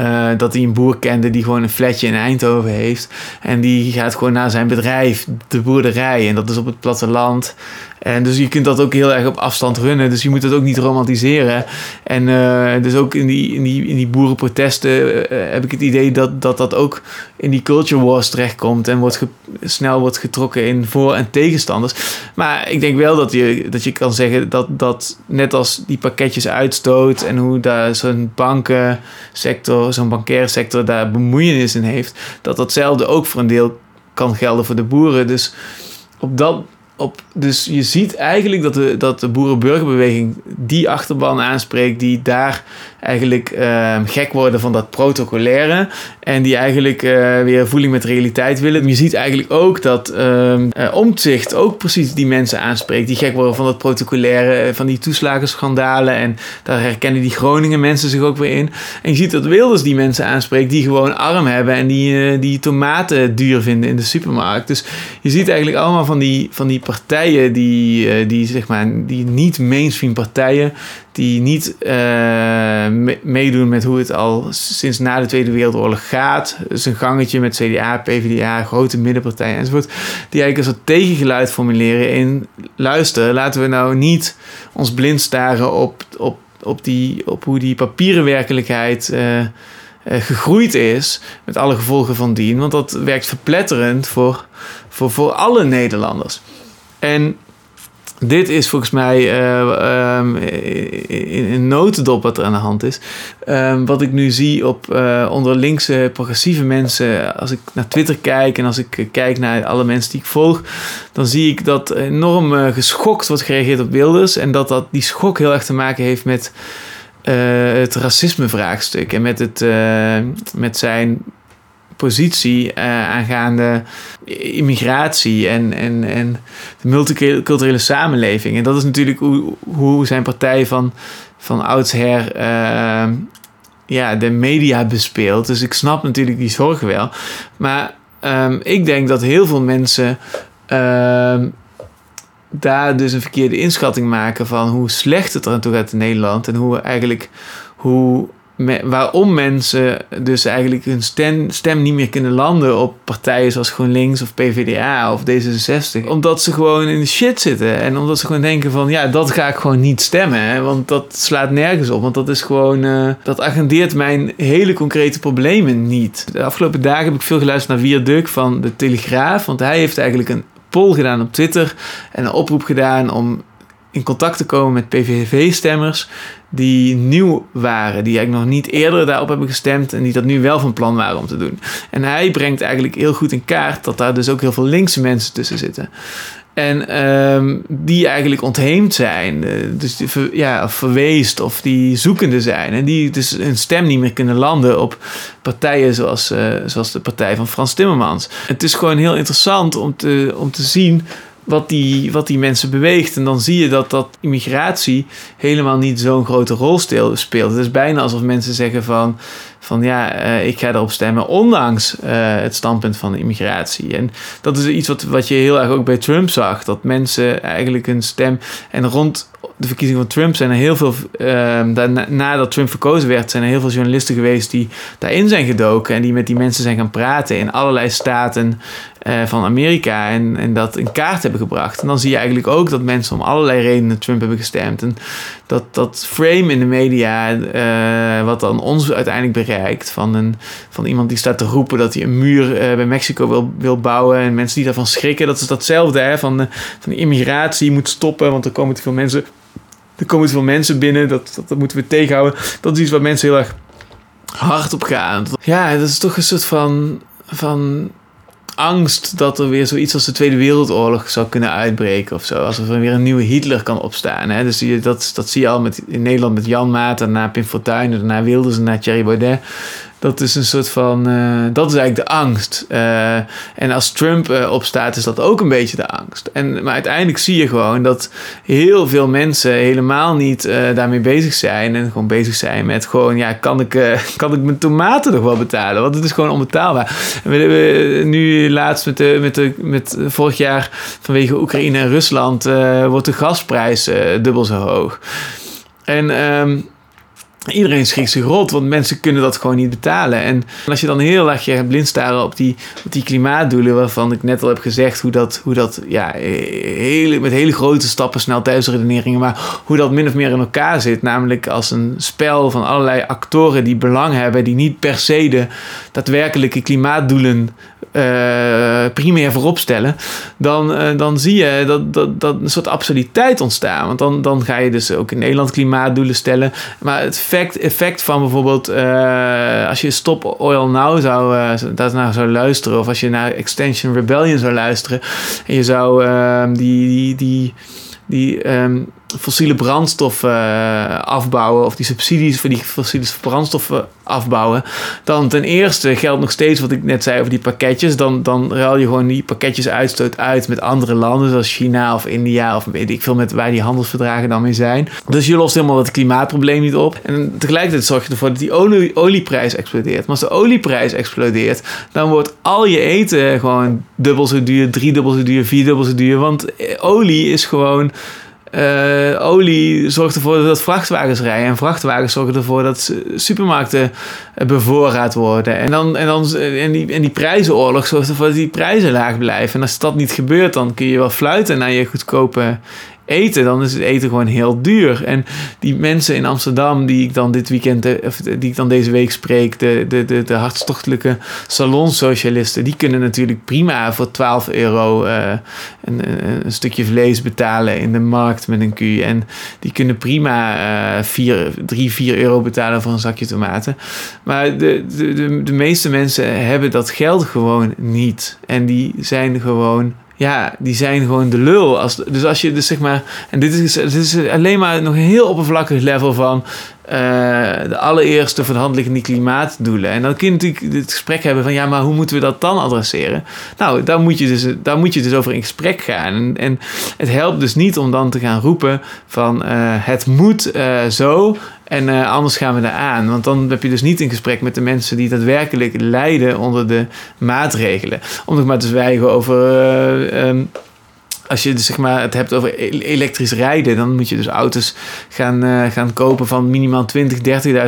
uh, dat hij een boer kende die gewoon een flatje in Eindhoven heeft. En die gaat gewoon naar zijn bedrijf, de boerderij. En dat is op het platteland. En dus je kunt dat ook heel erg op afstand runnen. Dus je moet het ook niet romantiseren. En uh, dus ook in die, in die, in die boerenprotesten uh, heb ik het idee dat, dat dat ook in die culture wars terechtkomt. En wordt snel wordt getrokken in voor- en tegenstanders. Maar ik denk wel dat je, dat je kan zeggen dat, dat net als die pakketjes uitstoot. En hoe daar zo'n bankensector, zo'n bankaire sector daar bemoeienis in heeft. Dat datzelfde ook voor een deel kan gelden voor de boeren. Dus op dat op, dus je ziet eigenlijk dat de, dat de boerenburgerbeweging die achterban aanspreekt, die daar eigenlijk uh, gek worden van dat protocolaire en die eigenlijk uh, weer voeling met realiteit willen. Je ziet eigenlijk ook dat uh, Omtzigt ook precies die mensen aanspreekt, die gek worden van dat protocolaire, van die toeslagenschandalen en daar herkennen die Groningen mensen zich ook weer in. En je ziet dat Wilders die mensen aanspreekt die gewoon arm hebben en die, die tomaten duur vinden in de supermarkt. Dus je ziet eigenlijk allemaal van die, van die partijen die, die, zeg maar, die niet mainstream partijen, die niet uh, meedoen met hoe het al sinds na de Tweede Wereldoorlog gaat. Dus een gangetje met CDA, PvdA, grote middenpartijen enzovoort. Die eigenlijk een soort tegengeluid formuleren in... luister, laten we nou niet ons blind staren op, op, op, die, op hoe die papieren werkelijkheid... Uh, gegroeid is, met alle gevolgen van dien. Want dat werkt verpletterend voor, voor, voor alle Nederlanders. En dit is volgens mij uh, um, in een notendop wat er aan de hand is. Um, wat ik nu zie op uh, onder linkse progressieve mensen. Als ik naar Twitter kijk en als ik kijk naar alle mensen die ik volg. Dan zie ik dat enorm geschokt wordt gereageerd op Wilders. En dat, dat die schok heel erg te maken heeft met het racisme-vraagstuk. En met, het, met zijn positie uh, aangaande immigratie en, en, en de multiculturele samenleving. En dat is natuurlijk hoe, hoe zijn partij van, van oudsher uh, ja, de media bespeelt. Dus ik snap natuurlijk die zorgen wel. Maar um, ik denk dat heel veel mensen uh, daar dus een verkeerde inschatting maken van hoe slecht het er aan toe gaat in Nederland. En hoe eigenlijk hoe waarom mensen dus eigenlijk hun stem, stem niet meer kunnen landen op partijen zoals GroenLinks of PvdA of D66. Omdat ze gewoon in de shit zitten. En omdat ze gewoon denken van ja, dat ga ik gewoon niet stemmen. Hè, want dat slaat nergens op. Want dat is gewoon, uh, dat agendeert mijn hele concrete problemen niet. De afgelopen dagen heb ik veel geluisterd naar Wierduk van de Telegraaf. Want hij heeft eigenlijk een poll gedaan op Twitter en een oproep gedaan om in contact te komen met PVV-stemmers die nieuw waren, die eigenlijk nog niet eerder daarop hebben gestemd en die dat nu wel van plan waren om te doen. En hij brengt eigenlijk heel goed in kaart dat daar dus ook heel veel linkse mensen tussen zitten. En um, die eigenlijk ontheemd zijn, eh, dus die, ja, verweest of die zoekende zijn. En die dus hun stem niet meer kunnen landen op partijen zoals, uh, zoals de partij van Frans Timmermans. Het is gewoon heel interessant om te, om te zien wat die, wat die mensen beweegt. En dan zie je dat dat immigratie helemaal niet zo'n grote rol speelt. Het is bijna alsof mensen zeggen van, van ja, uh, ik ga erop stemmen, ondanks uh, het standpunt van de immigratie. En dat is iets wat, wat je heel erg ook bij Trump zag. Dat mensen eigenlijk een stem. En rond de verkiezing van Trump zijn er heel veel. Uh, nadat Trump verkozen werd, zijn er heel veel journalisten geweest die daarin zijn gedoken. En die met die mensen zijn gaan praten in allerlei staten uh, van Amerika. En, en dat in kaart hebben gebracht. En dan zie je eigenlijk ook dat mensen om allerlei redenen Trump hebben gestemd. En dat, dat frame in de media, uh, wat dan ons uiteindelijk bereikt. Van, een, van iemand die staat te roepen dat hij een muur uh, bij Mexico wil, wil bouwen. En mensen die daarvan schrikken. Dat is datzelfde hè, van, de, van immigratie moet stoppen. Want er komen te veel mensen er komen te veel mensen binnen, dat, dat, dat, moeten we tegenhouden. Dat is iets wat mensen heel erg hard op gaan. Ja, dat is toch een soort van, van angst dat er weer zoiets als de Tweede Wereldoorlog zou kunnen uitbreken of zo. Alsof er weer een nieuwe Hitler kan opstaan. Hè? Dus dat, dat zie je al met, in Nederland met Jan Maat, daarna Pim Fortuyn, daarna Wilders en daarna Thierry Baudet. Dat is een soort van. Uh, dat is eigenlijk de angst. Uh, en als Trump uh, opstaat, is dat ook een beetje de angst. En, maar uiteindelijk zie je gewoon dat heel veel mensen helemaal niet daarmee bezig zijn. En gewoon bezig zijn met gewoon, ja, kan ik, [laughs] kan ik mijn tomaten nog wel betalen? Want het is gewoon onbetaalbaar. We hebben nu laatst met, de, met, de, met vorig jaar vanwege Oekraïne en Rusland wordt de gasprijs dubbel zo hoog. En. Um, Iedereen schrikt zich rot, want mensen kunnen dat gewoon niet betalen. En als je dan heel erg je blind staren op die, op die klimaatdoelen, waarvan ik net al heb gezegd hoe dat, hoe dat ja, hele, met hele grote stappen, snel thuisredeneringen, maar hoe dat min of meer in elkaar zit. Namelijk als een spel van allerlei actoren die belang hebben, die niet per se de daadwerkelijke klimaatdoelen primair voorop stellen, dan, uh, dan zie je dat, dat, dat een soort absurditeit ontstaan. Want dan, dan ga je dus ook in Nederland klimaatdoelen stellen. Maar het effect, effect van bijvoorbeeld, uh, als je Stop Oil Now zou, daarnaar zou luisteren, of als je naar Extension Rebellion zou luisteren, en je zou ehm, die, die, die, die um, fossiele brandstoffen afbouwen, of die subsidies voor die fossiele brandstoffen afbouwen. Dan ten eerste geldt nog steeds wat ik net zei over die pakketjes. Dan, dan ruil je gewoon die pakketjes uitstoot uit met andere landen, zoals China of India of weet ik veel met waar die handelsverdragen dan mee zijn. Dus je lost helemaal het klimaatprobleem niet op. En tegelijkertijd zorg je ervoor dat die olie, olieprijs explodeert. Maar als de olieprijs explodeert, dan wordt al je eten gewoon dubbel zo duur, drie dubbel zo duur, vier dubbel zo duur. Want eh, olie is gewoon uh, olie zorgt ervoor dat vrachtwagens rijden. En vrachtwagens zorgen ervoor dat supermarkten eh, bevoorraad worden. En, dan, en, dan, en, die, en die prijzenoorlog zorgt ervoor dat die prijzen laag blijven. En als dat niet gebeurt, dan kun je wel fluiten naar je goedkope eten, dan is het eten gewoon heel duur. En die mensen in Amsterdam die ik dan dit weekend, eh, of die ik dan deze week spreek, de, de, de, de hartstochtelijke salonsocialisten, die kunnen natuurlijk prima voor 12 euro uh, een, een, stukje vlees betalen in de markt met een Q. En die kunnen prima uh, 4, 3, 4 euro betalen voor een zakje tomaten. Maar de, de, de, de meeste mensen hebben dat geld gewoon niet. En die zijn gewoon ja, die zijn gewoon de lul. Als, dus als je dus zeg maar. En dit is, dit is alleen maar nog een heel oppervlakkig level van. Uh, de allereerste verhandeling in die klimaatdoelen. En dan kun je natuurlijk het gesprek hebben van ja, maar hoe moeten we dat dan adresseren? Nou, daar moet je dus, daar moet je dus over in gesprek gaan. En, en het helpt dus niet om dan te gaan roepen van uh, het moet uh, zo. En anders gaan we daar aan. Want dan heb je dus niet in gesprek met de mensen die daadwerkelijk lijden onder de maatregelen. Om nog maar te zwijgen over. Um, als je dus, zeg maar, het hebt over elektrisch rijden, dan moet je dus auto's gaan, uh, gaan kopen van minimaal 20,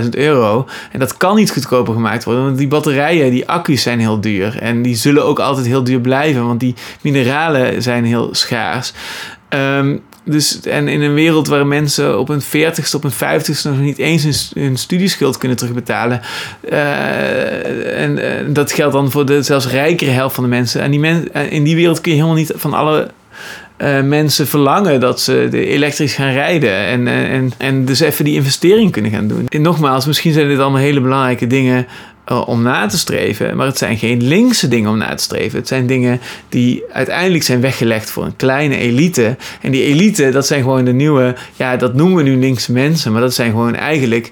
30.000 euro. En dat kan niet goedkoper gemaakt worden, want die batterijen, die accu's zijn heel duur. En die zullen ook altijd heel duur blijven, want die mineralen zijn heel schaars. Um, dus, en in een wereld waar mensen op een 40ste, op een 50ste nog niet eens hun, studieschuld kunnen terugbetalen. Uh, en uh, dat geldt dan voor de zelfs rijkere helft van de mensen. En die men, uh, in die wereld kun je helemaal niet van alle mensen verlangen dat ze elektrisch gaan rijden. En, en, en dus even die investering kunnen gaan doen. En nogmaals, misschien zijn dit allemaal hele belangrijke dingen uh, om na te streven. Maar het zijn geen linkse dingen om na te streven. Het zijn dingen die uiteindelijk zijn weggelegd voor een kleine elite. En die elite, dat zijn gewoon de nieuwe, ja, dat noemen we nu linkse mensen. Maar dat zijn gewoon eigenlijk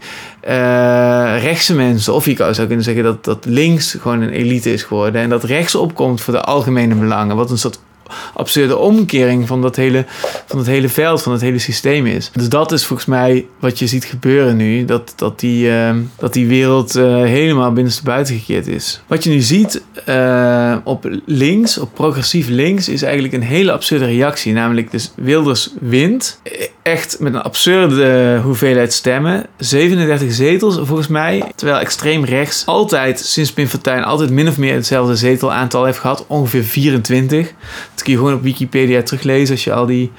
uh, rechtse mensen. Of je zou kunnen zeggen dat, dat links gewoon een elite is geworden. En dat rechts opkomt voor de algemene belangen. Wat een soort absurde omkering van dat, hele, van het hele veld, van het hele systeem is. Dus dat is volgens mij wat je ziet gebeuren nu. Dat, dat, die, uh, dat die wereld uh, helemaal binnenstebuiten gekeerd is. Wat je nu ziet uh, op links, op progressief links, is eigenlijk een hele absurde reactie. Namelijk dus Wilders wint. Echt met een absurde hoeveelheid stemmen. 37 zetels volgens mij. Terwijl extreem rechts altijd sinds Pim Fortuyn altijd min of meer hetzelfde zetelaantal heeft gehad. Ongeveer 24. Dat kun je gewoon op Wikipedia teruglezen als je al die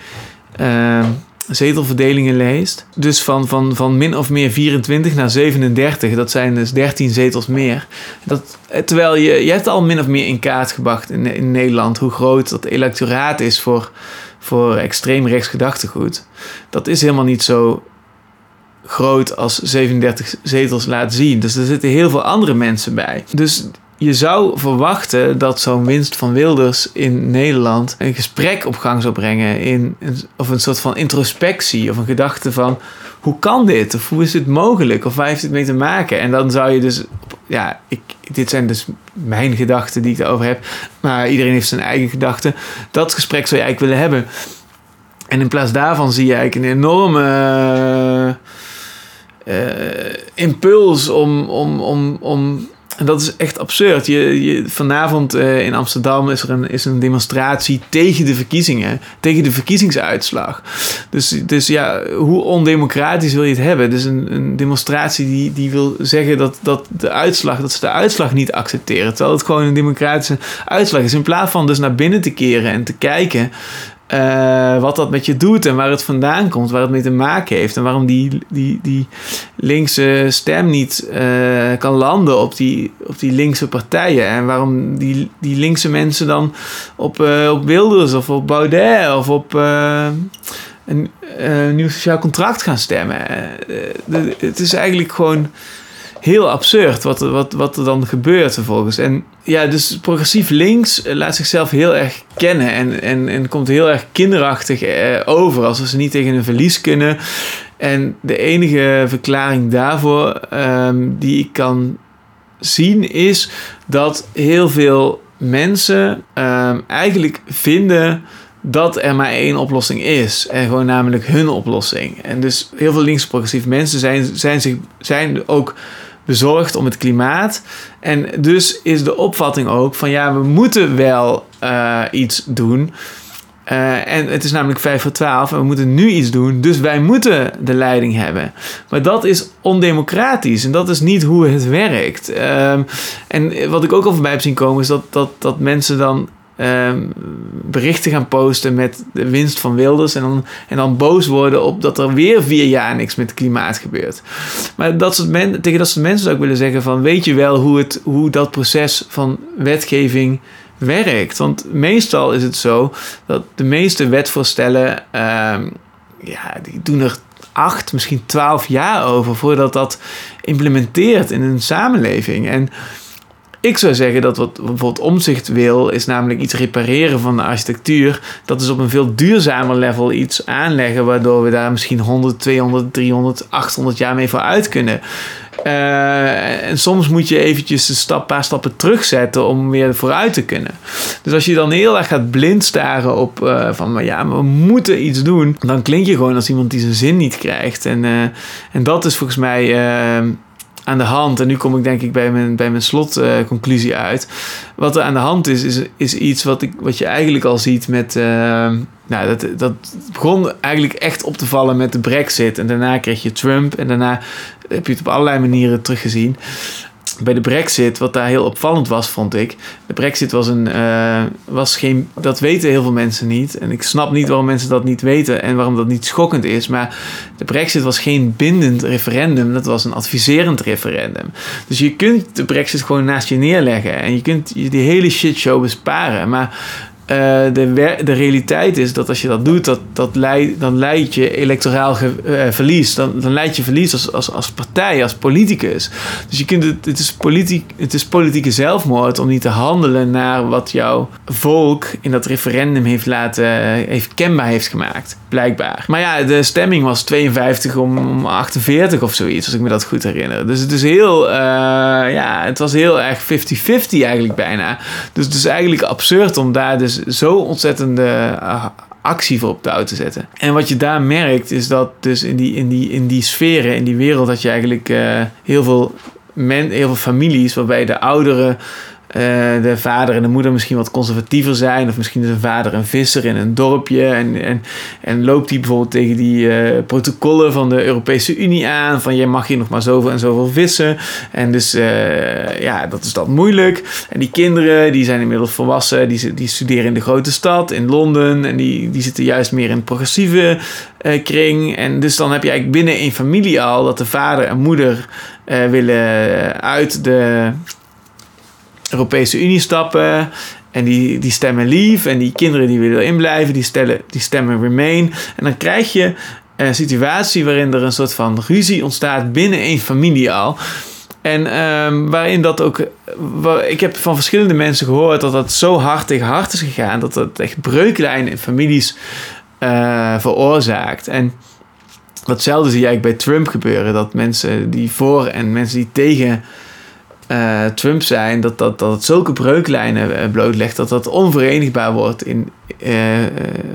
uh, zetelverdelingen leest. Dus van, van, van min of meer 24 naar 37, dat zijn dus 13 zetels meer. Dat, terwijl je, je hebt al min of meer in kaart gebracht in, in Nederland hoe groot dat electoraat is voor, voor extreem rechts gedachtegoed. Dat is helemaal niet zo groot als 37 zetels laat zien. Dus er zitten heel veel andere mensen bij. Dus je zou verwachten dat zo'n winst van Wilders in Nederland een gesprek op gang zou brengen. In, of een soort van introspectie of een gedachte van hoe kan dit? Of hoe is dit mogelijk? Of waar heeft het mee te maken? En dan zou je dus, ja, ik, dit zijn dus mijn gedachten die ik erover heb. Maar iedereen heeft zijn eigen gedachten. Dat gesprek zou je eigenlijk willen hebben. En in plaats daarvan zie je eigenlijk een enorme uh, impuls om, om, om, om en dat is echt absurd. Je, je, vanavond uh, in Amsterdam is er een, is een demonstratie tegen de verkiezingen, tegen de verkiezingsuitslag. Dus, dus ja, hoe ondemocratisch wil je het hebben? Dus een, een demonstratie die, die wil zeggen dat, dat, de uitslag, dat ze de uitslag niet accepteren. Terwijl het gewoon een democratische uitslag is. In plaats van dus naar binnen te keren en te kijken uh, wat dat met je doet en waar het vandaan komt, waar het mee te maken heeft en waarom die, die, die linkse stem niet uh, kan landen op die, op die linkse partijen en waarom die, die linkse mensen dan op, uh, op Wilders of op Baudet of op een nieuw sociaal contract gaan stemmen. het is eigenlijk gewoon heel absurd wat, wat, wat er dan gebeurt vervolgens. En ja, dus progressief links eh, laat zichzelf heel erg kennen en, en, en komt heel erg kinderachtig eh, over als ze niet tegen een verlies kunnen. En de enige verklaring daarvoor um, die ik kan zien is dat heel veel mensen um, eigenlijk vinden dat er maar één oplossing is. En gewoon namelijk hun oplossing. En dus heel veel links progressief mensen zijn, zijn, zich, zijn ook bezorgd om het klimaat. En dus is de opvatting ook van ja, we moeten wel uh, iets doen. Uh, en het is namelijk 5 voor 12 en we moeten nu iets doen, dus wij moeten de leiding hebben. Maar dat is ondemocratisch en dat is niet hoe het werkt. Uh, en wat ik ook al voorbij heb zien komen, is dat, dat, dat mensen dan Ehm, berichten gaan posten met de winst van Wilders. En dan, en dan boos worden op dat er weer vier jaar niks met het klimaat gebeurt. Maar dat men, tegen dat soort mensen zou ik willen zeggen van weet je wel hoe, het, hoe dat proces van wetgeving werkt. Want meestal is het zo dat de meeste wetvoorstellen, uh, ja, die doen er acht, misschien twaalf jaar over voordat dat implementeert in een samenleving. En ik zou zeggen dat wat bijvoorbeeld omzicht wil, is namelijk iets repareren van de architectuur. Dat is op een veel duurzamer level iets aanleggen, waardoor we daar misschien 100, 200, 300, 800 jaar mee vooruit kunnen. Uh, en soms moet je eventjes een stap, paar stappen terugzetten om weer vooruit te kunnen. Dus als je dan heel erg gaat blind staren op uh, van maar ja, we moeten iets doen, dan klink je gewoon als iemand die zijn zin niet krijgt. En, uh, en dat is volgens mij aan de hand. En nu kom ik denk ik bij mijn, bij mijn slotconclusie uit. Wat er aan de hand is, is, is iets wat, ik, wat je eigenlijk al ziet met. Uh, nou, dat, dat begon eigenlijk echt op te vallen met de Brexit. En daarna kreeg je Trump. En daarna heb je het op allerlei manieren teruggezien bij de Brexit, wat daar heel opvallend was, vond ik. De Brexit was een. Uh, was geen. Dat weten heel veel mensen niet. En ik snap niet waarom mensen dat niet weten en waarom dat niet schokkend is. Maar de Brexit was geen bindend referendum. Dat was een adviserend referendum. Dus je kunt de Brexit gewoon naast je neerleggen. En je kunt je die hele shitshow besparen. Maar de, de realiteit is dat als je dat doet, dat, dat leid, dan leid je electoraal ge, uh, verlies. Dan, dan leid je verlies als, als, als partij, als politicus. Dus je kunt het, het, is politiek, het is politieke zelfmoord om niet te handelen naar wat jouw volk in dat referendum heeft laten, heeft kenbaar heeft gemaakt, blijkbaar. Maar ja, de stemming was 52 om, om 48 of zoiets, als ik me dat goed herinner. Dus het is heel, uh, ja, het was heel erg 50-50 eigenlijk bijna. Dus het is eigenlijk absurd om daar dus zo ontzettende uh, actie voor op touw te zetten. En wat je daar merkt is dat dus in die, in die, in die sferen, in die wereld, dat je eigenlijk uh, heel veel men, heel veel families waarbij de ouderen de vader en de moeder misschien wat conservatiever zijn. Of misschien is een vader een visser in een dorpje. En, en, en loopt hij bijvoorbeeld tegen die uh, protocollen van de Europese Unie aan. Van jij mag hier nog maar zoveel en zoveel vissen. En dus uh, ja, dat is dat moeilijk. En die kinderen die zijn inmiddels volwassen. Die, die studeren in de grote stad, in Londen. En die, die zitten juist meer in een progressieve kring. En dus dan heb je eigenlijk binnen een familie al dat de vader en moeder willen uit de Europese Unie stappen. En die, die stemmen leave. En die kinderen die willen inblijven, die, stellen, die stemmen remain. En dan krijg je eh, situatie waarin er een soort van ruzie ontstaat binnen één familie al. En ehm, waarin dat ook. Ik heb van verschillende mensen gehoord dat dat zo hard tegen hard is gegaan. Dat dat echt breuklijnen in families eh, veroorzaakt. En datzelfde zie je eigenlijk bij Trump gebeuren. Dat mensen die voor en mensen die tegen eh, Trump zijn, dat, dat, dat het zulke breuklijnen uh, blootlegt dat dat onverenigbaar wordt in, uh,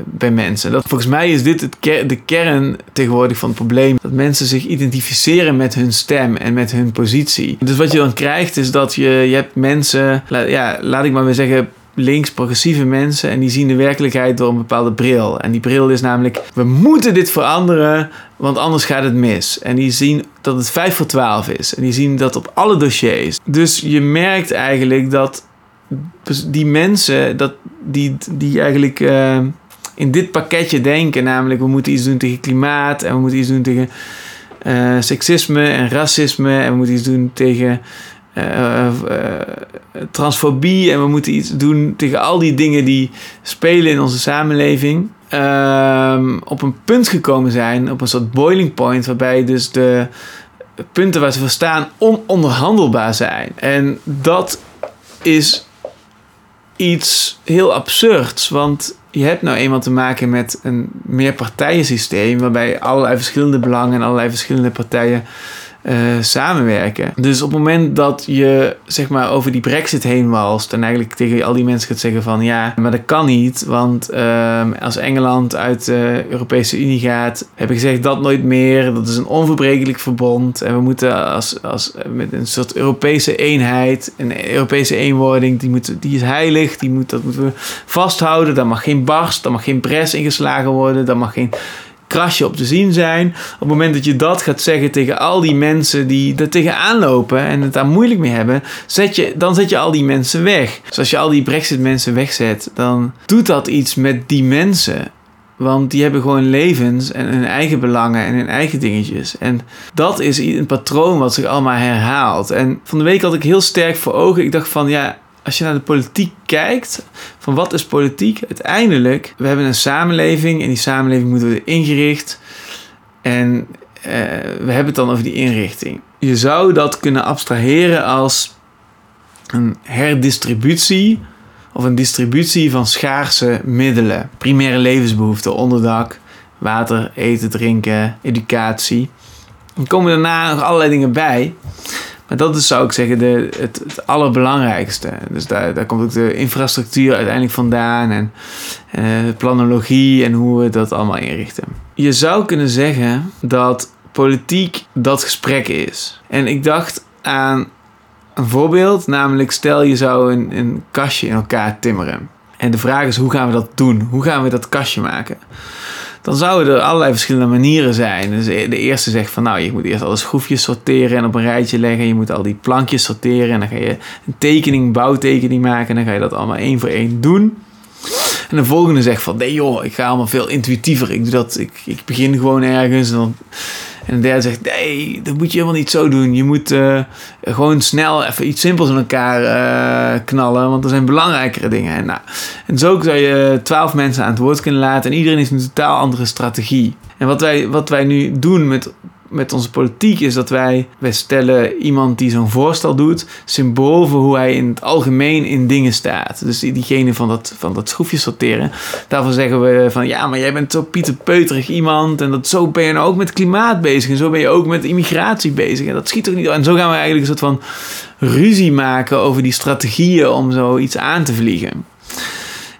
bij mensen. Dat, volgens mij is dit de kern tegenwoordig van het probleem. Dat mensen zich identificeren met hun stem en met hun positie. Dus wat je dan krijgt is dat je, je hebt mensen, ja, laat ik maar weer zeggen, links progressieve mensen en die zien de werkelijkheid door een bepaalde bril. En die bril is namelijk, we moeten dit veranderen, want anders gaat het mis. En die zien dat het 5 voor 12 is. En die zien dat op alle dossiers. Dus je merkt eigenlijk dat die mensen, dat die, die eigenlijk uh, in dit pakketje denken, namelijk we moeten iets doen tegen klimaat en we moeten iets doen tegen uh, seksisme en racisme en we moeten iets doen tegen uh, transfobie en we moeten iets doen tegen al die dingen die spelen in onze samenleving. Uh, op een punt gekomen zijn, op een soort boiling point, waarbij dus de punten waar ze voor staan ononderhandelbaar zijn. En dat is iets heel absurds, want je hebt nou eenmaal te maken met een meerpartijensysteem waarbij allerlei verschillende belangen en allerlei verschillende partijen uh, samenwerken. Dus op het moment dat je zeg maar over die brexit heen walst en eigenlijk tegen al die mensen gaat zeggen van ja, maar dat kan niet, want uh, als Engeland uit de Europese Unie gaat, heb ik gezegd dat nooit meer. Dat is een onverbrekelijk verbond en we moeten als, als met een soort Europese eenheid, een Europese eenwording, die, moet, die is heilig, die moet, dat moeten we vasthouden. Daar mag geen barst, daar mag geen pres ingeslagen worden, daar mag geen krasje op te zien zijn. Op het moment dat je dat gaat zeggen tegen al die mensen die er tegenaan lopen en het daar moeilijk mee hebben, zet je, dan zet je al die mensen weg. Dus als je al die Brexit mensen wegzet, dan doet dat iets met die mensen. Want die hebben gewoon levens en hun eigen belangen en hun eigen dingetjes. En dat is een patroon wat zich allemaal herhaalt. En van de week had ik heel sterk voor ogen. Ik dacht van ja, als je naar de politiek kijkt, van wat is politiek? Uiteindelijk, we hebben een samenleving en die samenleving moet worden ingericht. En uh, we hebben het dan over die inrichting. Je zou dat kunnen abstraheren als een herdistributie of een distributie van schaarse middelen. Primaire levensbehoeften, onderdak, water, eten, drinken, educatie. Er komen daarna nog allerlei dingen bij. Maar dat is, zou ik zeggen, de, het, allerbelangrijkste. Dus daar, daar komt ook de infrastructuur uiteindelijk vandaan en uh, planologie en hoe we dat allemaal inrichten. Je zou kunnen zeggen dat politiek dat gesprek is. En ik dacht aan een voorbeeld, namelijk stel je zou een, een kastje in elkaar timmeren. En de vraag is, hoe gaan we dat doen? Hoe gaan we dat kastje maken? Dan zouden er allerlei verschillende manieren zijn. Dus de eerste zegt van nou, je moet eerst alle schroefjes sorteren en op een rijtje leggen. Je moet al die plankjes sorteren en dan ga je een tekening, bouwtekening maken. En dan ga je dat allemaal één voor één doen. En de volgende zegt van nee joh, ik ga allemaal veel intuïtiever. Ik doe dat, ik, ik begin gewoon ergens en dan en de derde zegt, nee, dat moet je helemaal niet zo doen. Je moet uh, gewoon snel even iets simpels in elkaar uh, knallen, want er zijn belangrijkere dingen. En, nou, en zo zou je twaalf mensen aan het woord kunnen laten en iedereen heeft een totaal andere strategie. En wat wij, wat wij nu doen met met onze politiek is dat wij, wij stellen iemand die zo'n voorstel doet, symbool voor hoe hij in het algemeen in dingen staat. Dus diegene van dat, van dat schroefje sorteren. Daarvoor zeggen we van ja, maar jij bent zo Pieter Peuterig iemand. En dat, zo ben je nou ook met klimaat bezig. En zo ben je ook met immigratie bezig. En dat schiet toch niet. En zo gaan we eigenlijk een soort van ruzie maken over die strategieën om zoiets aan te vliegen.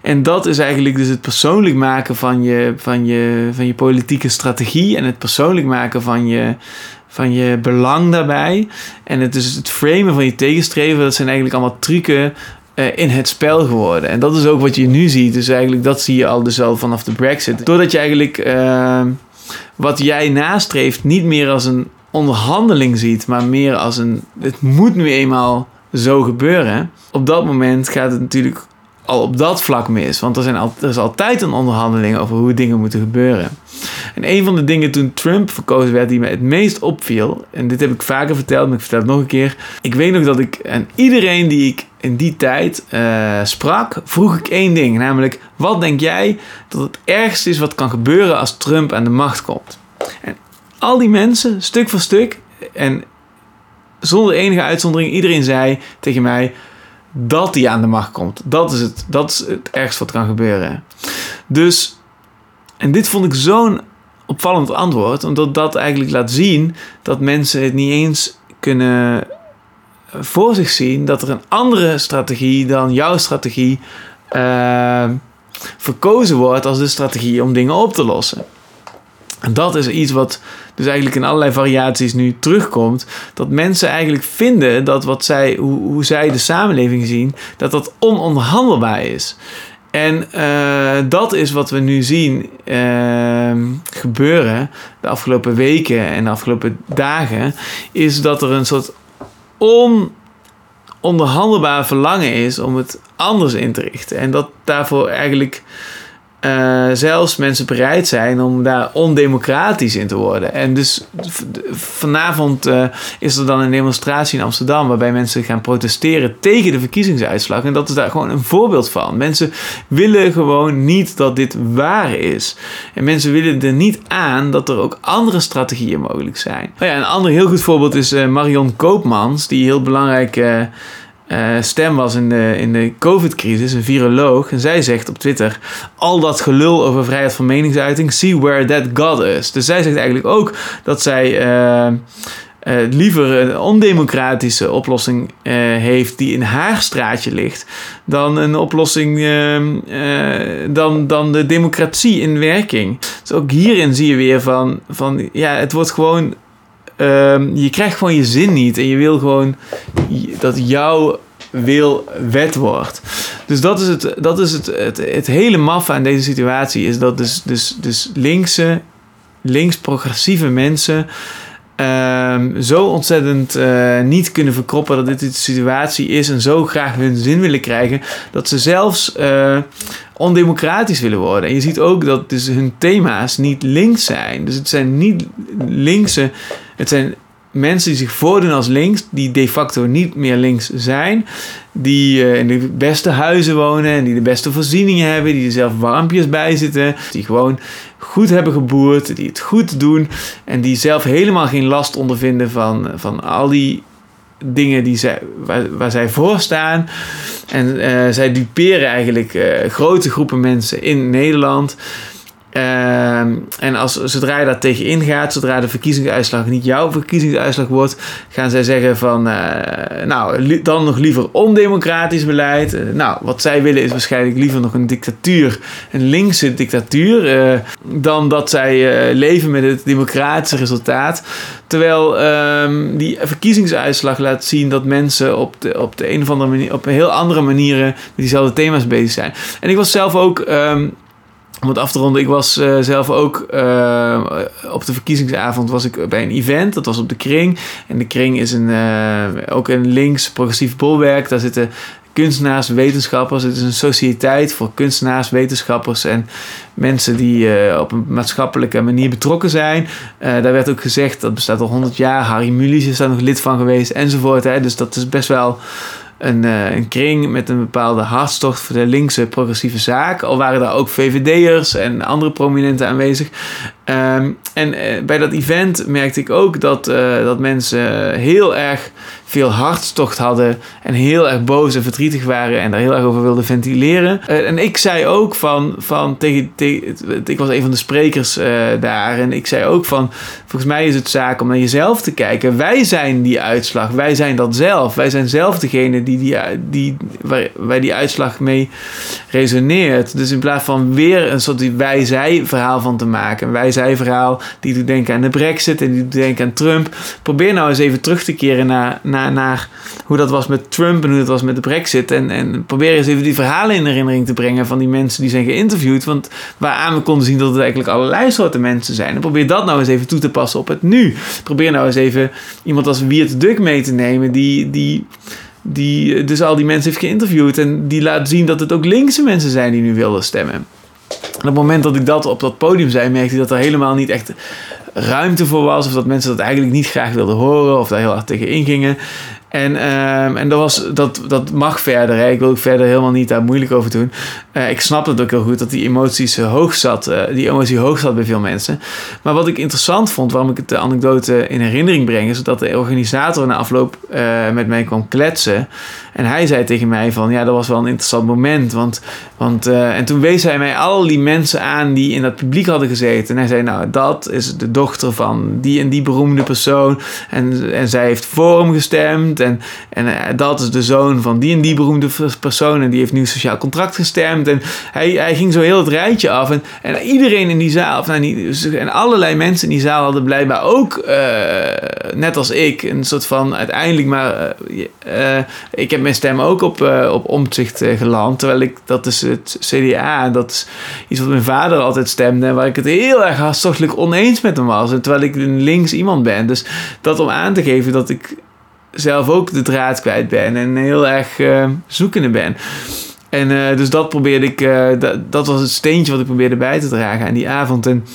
En dat is eigenlijk dus het persoonlijk maken van je, van je, van je politieke strategie en het persoonlijk maken van je, van je belang daarbij. En het is het framen van je tegenstreven, dat zijn eigenlijk allemaal trucken uh, in het spel geworden. En dat is ook wat je nu ziet. Dus eigenlijk dat zie je al dus vanaf de Brexit. Doordat je eigenlijk uh, wat jij nastreeft niet meer als een onderhandeling ziet, maar meer als een het moet nu eenmaal zo gebeuren. Op dat moment gaat het natuurlijk al op dat vlak mis. Want er, zijn er is altijd een onderhandeling over hoe dingen moeten gebeuren. En een van de dingen toen Trump verkozen werd die me het meest opviel, en dit heb ik vaker verteld, maar ik vertel het nog een keer. Ik weet nog dat ik aan iedereen die ik in die tijd uh, sprak, vroeg ik één ding. Namelijk, wat denk jij dat het ergste is wat kan gebeuren als Trump aan de macht komt? En al die mensen, stuk voor stuk, en zonder enige uitzondering, iedereen zei tegen mij dat hij aan de macht komt. Dat is het, dat is het ergste wat kan gebeuren. Dus, en dit vond ik zo'n opvallend antwoord, omdat dat eigenlijk laat zien dat mensen het niet eens kunnen voor zich zien dat er een andere strategie dan jouw strategie uh, verkozen wordt als de strategie om dingen op te lossen. Dat is iets wat dus eigenlijk in allerlei variaties nu terugkomt. Dat mensen eigenlijk vinden dat wat zij, hoe, hoe zij de samenleving zien, dat dat ononderhandelbaar is. En uh, dat is wat we nu zien uh, gebeuren de afgelopen weken en de afgelopen dagen. Is dat er een soort ononderhandelbaar verlangen is om het anders in te richten. En dat daarvoor eigenlijk uh, zelfs mensen bereid zijn om daar ondemocratisch in te worden. En dus vanavond uh, is er dan een demonstratie in Amsterdam waarbij mensen gaan protesteren tegen de verkiezingsuitslag. En dat is daar gewoon een voorbeeld van. Mensen willen gewoon niet dat dit waar is. En mensen willen er niet aan dat er ook andere strategieën mogelijk zijn. Oh ja, een ander heel goed voorbeeld is uh, Marion Koopmans, die heel belangrijk uh, stem was in de, in de COVID-crisis, een viroloog. En zij zegt op Twitter: Al dat gelul over vrijheid van meningsuiting, see where that got us. Dus zij zegt eigenlijk ook dat zij. Uh, uh, liever een ondemocratische oplossing heeft die in haar straatje ligt, dan een oplossing uh, dan, dan de democratie in werking. Dus ook hierin zie je weer van, van ja, het wordt gewoon Um, je krijgt gewoon je zin niet. En je wil gewoon dat jouw wil wet wordt. Dus dat is het, dat is het, het, hele maffe aan deze situatie. Is dat dus, dus, dus linkse, links-progressieve mensen... Um, zo ontzettend uh, niet kunnen verkroppen dat dit de situatie is en zo graag hun zin willen krijgen, dat ze zelfs uh, ondemocratisch willen worden. En je ziet ook dat dus hun thema's niet links zijn. Dus het zijn niet linkse het zijn mensen die zich voordoen als links, die de facto niet meer links zijn, die uh, in de beste huizen wonen en die de beste voorzieningen hebben, die er zelf warmpjes bij zitten, die gewoon goed hebben geboerd, die het goed doen en die zelf helemaal geen last ondervinden van, van al die dingen die zij, waar, zij voor staan. En uh, zij duperen eigenlijk uh, grote groepen mensen in Nederland. Ehm, en als, zodra je daar tegen ingaat, zodra de verkiezingsuitslag niet jouw verkiezingsuitslag wordt, gaan zij zeggen van, uh, nou, dan nog liever ondemocratisch beleid. Uh, nou, wat zij willen is waarschijnlijk liever nog een dictatuur, een linkse dictatuur, uh, dan dat zij leven met het democratische resultaat. Terwijl um, die verkiezingsuitslag laat zien dat mensen op de, op de een of andere manier, op een heel andere manieren met diezelfde thema's bezig zijn. En ik was zelf ook. Um, om het af te ronden, ik was uh, zelf ook uh, op de verkiezingsavond was ik bij een event. Dat was op de Kring. En de Kring is een, uh, ook een links progressief bolwerk. Daar zitten kunstenaars, wetenschappers. Het is een sociëteit voor kunstenaars, wetenschappers en mensen die op een maatschappelijke manier betrokken zijn. daar werd ook gezegd, dat bestaat al 100 jaar. Harry Mulisch is daar nog lid van geweest enzovoort. Hè. Dus dat is best wel een, uh, een kring met een bepaalde hartstocht voor de linkse progressieve zaak. Al waren daar ook VVD'ers en andere prominenten aanwezig. Um, en uh, bij dat event merkte ik ook dat, uh, dat mensen heel erg veel hartstocht hadden en heel erg boos en verdrietig waren en daar heel erg over wilden ventileren. Uh, en ik zei ook van, van tegen, ik was een van de sprekers uh, daar en ik zei ook van, volgens mij is het zaak om naar jezelf te kijken. Wij zijn die uitslag, wij zijn dat zelf. Wij zijn zelf degene die, die, die, waar, die uitslag mee resoneert. Dus in plaats van weer een soort wij-zij verhaal van te maken, een wij-zij verhaal die doet denken aan de brexit en die doet denken aan Trump. Probeer nou eens even terug te keren naar naar, hoe dat was met Trump en hoe dat was met de Brexit. En, en probeer eens even die verhalen in herinnering te brengen van die mensen die zijn geïnterviewd. Want waaraan we konden zien dat het eigenlijk allerlei soorten mensen zijn. En probeer dat nou eens even toe te passen op het nu. Probeer nou eens even iemand als Wiert Duk mee te nemen, die. die die dus al die mensen heeft geïnterviewd en die laat zien dat het ook linkse mensen zijn die nu wilden stemmen. En op het moment dat ik dat op dat podium zei, merkte ik dat er helemaal niet echt ruimte voor was. Of dat mensen dat eigenlijk niet graag wilden horen. Of daar heel hard tegen ingingen. En, ehm, en dat, was, dat, dat mag verder. Hè. Ik wil ook verder helemaal niet daar moeilijk over doen. Uh, ik snap het ook heel goed dat die emoties uh, hoog zat. Uh, die emotie hoog zat bij veel mensen. Maar wat ik interessant vond, waarom ik de anekdote in herinnering breng, is dat de organisator na afloop met mij kwam kletsen. En hij zei tegen mij van, ja, dat was wel een interessant moment. Want, want en toen wees hij mij al die mensen aan die in dat publiek hadden gezeten. En hij zei, nou, dat is de dochter van die en die beroemde persoon. En, en zij heeft voor hem gestemd. En, en dat is de zoon van die en die beroemde persoon. En die heeft nu sociaal contract gestemd. En hij, hij ging zo heel het rijtje af. En, en iedereen in die zaal, of nou, niet, en allerlei mensen in die zaal hadden blijkbaar ook, uh, net als ik, een soort van uiteindelijk maar. Uh, ik heb mijn stem ook op, op omzicht geland. Terwijl ik, dat is het CDA. Dat is iets wat mijn vader altijd stemde. En waar ik het heel erg hartstochtelijk oneens met hem was. En terwijl ik een links iemand ben. Dus dat om aan te geven dat ik zelf ook de draad kwijt ben en heel erg uh, zoekende ben. En uh, dus dat probeerde ik, uh, dat, dat was het steentje wat ik probeerde bij te dragen aan die avond. En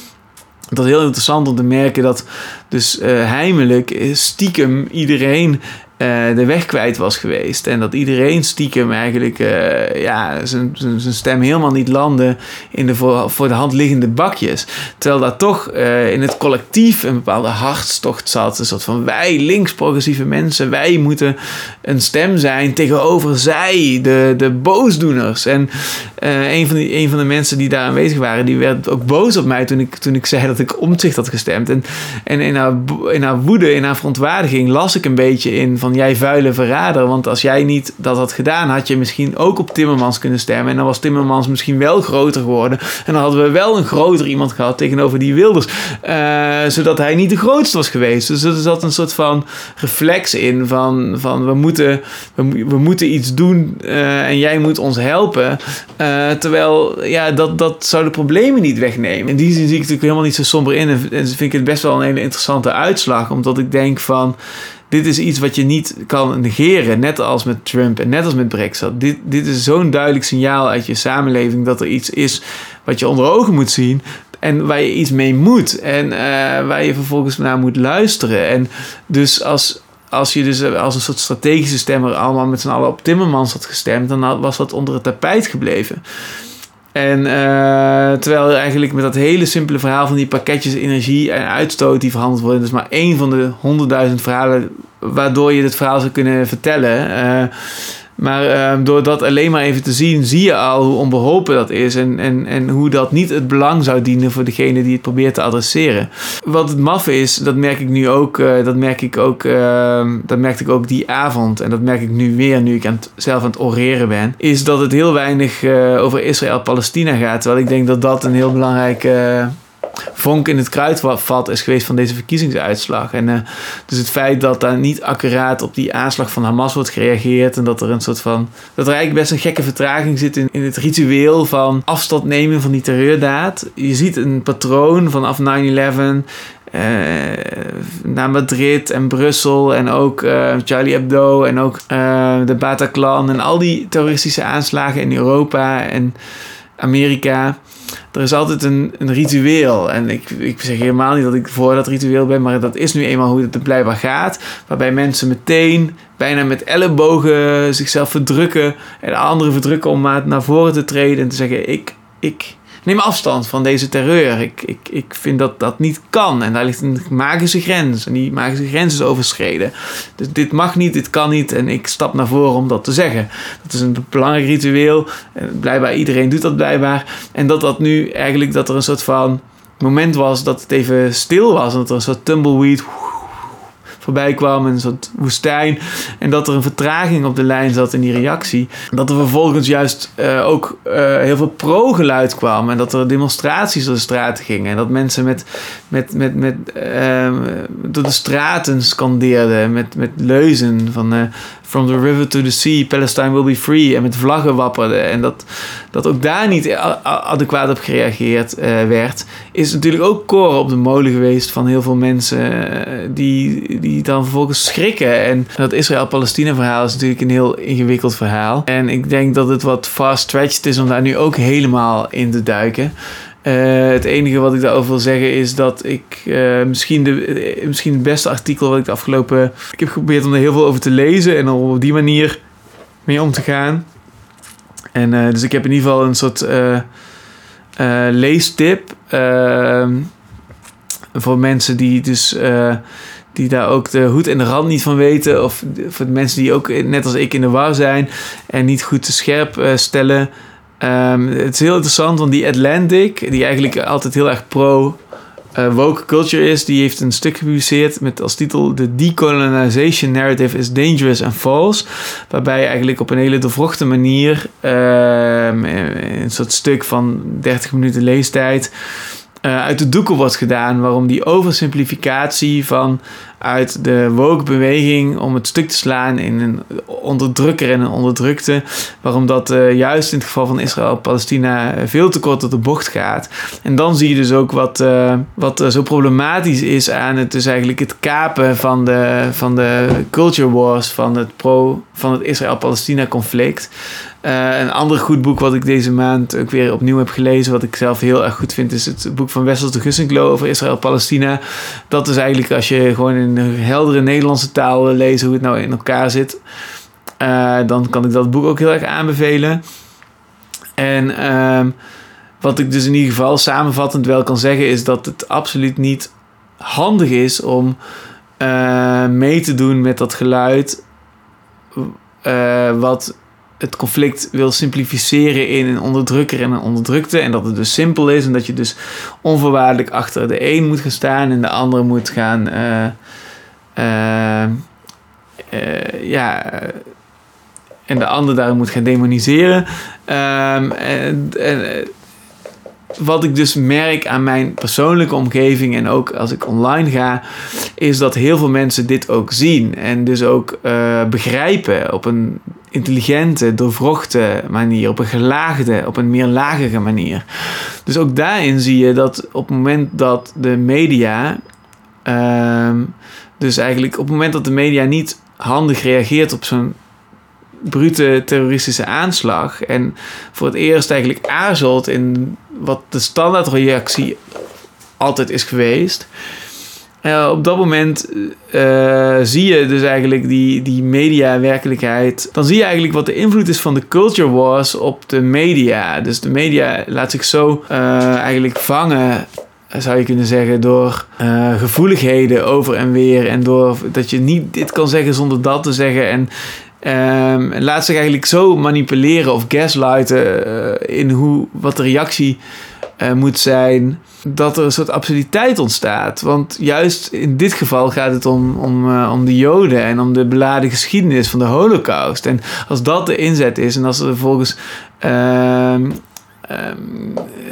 het was heel interessant om te merken dat dus heimelijk stiekem iedereen uh, de weg kwijt was geweest. En dat iedereen stiekem eigenlijk uh, ja, zijn, stem helemaal niet landde in de voor, voor de hand liggende bakjes. Terwijl daar toch uh, in het collectief een bepaalde hartstocht zat. Een soort van wij, links-progressieve mensen, wij moeten een stem zijn tegenover zij, de, de boosdoeners. En een, van die, een van de mensen die daar aanwezig waren, die werd ook boos op mij toen ik, toen ik zei dat ik omzicht had gestemd. En, en in, haar, in haar woede, in haar verontwaardiging las ik een beetje in van jij vuile verrader. Want als jij niet dat had gedaan, had je misschien ook op Timmermans kunnen stemmen. En dan was Timmermans misschien wel groter geworden. En dan hadden we wel een groter iemand gehad tegenover die Wilders. Uh, zodat hij niet de grootste was geweest. Dus er zat een soort van reflex in van, van we, moeten, we, moeten iets doen uh, en jij moet ons helpen. Uh, terwijl ja, dat, dat zou de problemen niet wegnemen. In die zin zie ik het natuurlijk helemaal niet zo somber in. En vind ik het best wel een hele interessante uitslag. Omdat ik denk van dit is iets wat je niet kan negeren. Net als met Trump en net als met Brexit. Dit, dit is zo'n duidelijk signaal uit je samenleving dat er iets is wat je onder ogen moet zien. En waar je iets mee moet. En uh, waar je vervolgens naar moet luisteren. En dus als, als je dus als een soort strategische stemmer allemaal met z'n allen op Timmermans had gestemd, dan was dat onder het tapijt gebleven. En uh, terwijl eigenlijk met dat hele simpele verhaal van die pakketjes energie en uitstoot die verhandeld worden, dus maar één van de honderdduizend verhalen waardoor je dit verhaal zou kunnen vertellen. Uh, maar uh, door dat alleen maar even te zien, zie je al hoe onbeholpen dat is. En, en, en hoe dat niet het belang zou dienen voor degene die het probeert te adresseren. Wat het maf is, dat merk ik nu ook. Uh, dat merk ik ook. Uh, dat merkte ik ook die avond. En dat merk ik nu weer, nu ik aan zelf aan het oreren ben. Is dat het heel weinig uh, over Israël-Palestina gaat. Terwijl ik denk dat dat een heel belangrijk vonk in het kruidvat is geweest van deze verkiezingsuitslag. En uh, dus het feit dat daar niet accuraat op die aanslag van Hamas wordt gereageerd en dat er een soort van. dat er eigenlijk best een gekke vertraging zit in, in het ritueel van afstand nemen van die terreurdaad. Je ziet een patroon vanaf 9-11. Uh, naar Madrid en Brussel en ook uh, Charlie Hebdo en ook de Bataclan en al die terroristische aanslagen in Europa en Amerika er is altijd een, een ritueel. En ik, ik zeg helemaal niet dat ik voor dat ritueel ben, maar dat is nu eenmaal hoe het blijkbaar gaat. Waarbij mensen meteen bijna met ellebogen zichzelf verdrukken en anderen verdrukken om naar voren te treden en te zeggen: Ik, ik, neem afstand van deze terreur. Ik, ik, ik vind dat dat niet kan. En daar ligt een magische grens. En die magische grens is overschreden. Dus dit mag niet, dit kan niet. En ik stap naar voren om dat te zeggen. Dat is een belangrijk ritueel. En blijkbaar iedereen doet dat blijkbaar. En dat dat nu eigenlijk dat er een soort van moment was dat het even stil was. En dat er een soort tumbleweed voorbij kwam. Een soort woestijn. En dat er een vertraging op de lijn zat in die reactie. Dat er vervolgens juist uh, ook uh, heel veel pro-geluid kwam. En dat er demonstraties door de straten gingen. En dat mensen met, met, met, met, uh, door de straten scandeerden. Met, met leuzen van eh, From the river to the sea, Palestine will be free. En met vlaggen wapperden. En dat, dat ook daar niet adequaat op gereageerd werd. Is natuurlijk ook koren op de molen geweest van heel veel mensen. Uh, die, die dan vervolgens schrikken. En dat Israël-Palestina verhaal is natuurlijk een heel ingewikkeld verhaal. En ik denk dat het wat fast-stretched is om daar nu ook helemaal in te duiken. het enige wat ik daarover wil zeggen is dat ik misschien, de, misschien het beste artikel wat ik de afgelopen. Ik heb geprobeerd om er heel veel over te lezen en om op die manier mee om te gaan. En dus ik heb in ieder geval een soort leestip ehm, voor mensen die dus die daar ook de hoed en de rand niet van weten. Of voor mensen die ook net als ik in de war zijn en niet goed te scherp uh, stellen. Um, het is heel interessant, want die Atlantic, die eigenlijk altijd heel erg pro woke culture is, die heeft een stuk gepubliceerd met als titel The Decolonization Narrative is Dangerous and False. Waarbij eigenlijk op een hele doorvrochte manier, um, een soort stuk van 30 minuten leestijd, uit de doeken wordt gedaan. Waarom die oversimplificatie van uit de woke-beweging om het stuk te slaan in een onderdrukker en een onderdrukte. Waarom dat uh, juist in het geval van Israël-Palestina veel te kort op de bocht gaat. En dan zie je dus ook wat, uh, wat zo problematisch is aan het, dus eigenlijk het kapen van de, van de culture wars van het, pro, van het Israël-Palestina conflict. Uh, een ander goed boek wat ik deze maand ook weer opnieuw heb gelezen, wat ik zelf heel erg goed vind, is het boek van Wessels de Gussinklo over Israël-Palestina. Dat is eigenlijk als je gewoon in een heldere Nederlandse taal wil lezen hoe het nou in elkaar zit, uh, dan kan ik dat boek ook heel erg aanbevelen. En uh, wat ik dus in ieder geval samenvattend wel kan zeggen, is dat het absoluut niet handig is om uh, mee te doen met dat geluid. wat het conflict wil simplificeren in een onderdrukker en een onderdrukte. En dat het dus simpel is en dat je dus onvoorwaardelijk achter de een moet gaan staan en de andere moet gaan. Uh, uh, uh, ja. En de ander daar moet gaan demoniseren. Um, en, en wat ik dus merk aan mijn persoonlijke omgeving en ook als ik online ga, is dat heel veel mensen dit ook zien en dus ook uh, begrijpen op een intelligente, doorvrochte manier, op een gelaagde, op een meer lagere manier. Dus ook daarin zie je dat op het moment dat de media, uh, dus eigenlijk op het moment dat de media niet handig reageert op zo'n brute terroristische aanslag. En voor het eerst eigenlijk aarzelt in wat de standaardreactie altijd is geweest. Uh, op dat moment uh, zie je dus eigenlijk die, die media-werkelijkheid. Dan zie je eigenlijk wat de invloed is van de culture wars op de media. Dus de media laat zich zo uh, eigenlijk vangen zou je kunnen zeggen, door gevoeligheden over en weer. En door dat je niet dit kan zeggen zonder dat te zeggen. En Um, laat zich eigenlijk zo manipuleren of gaslighten uh, in hoe, wat de reactie uh, moet zijn. Dat er een soort absurditeit ontstaat. Want juist in dit geval gaat het om, om, uh, om de Joden en om de beladen geschiedenis van de Holocaust. En als dat de inzet is en als er vervolgens ehm, ehm,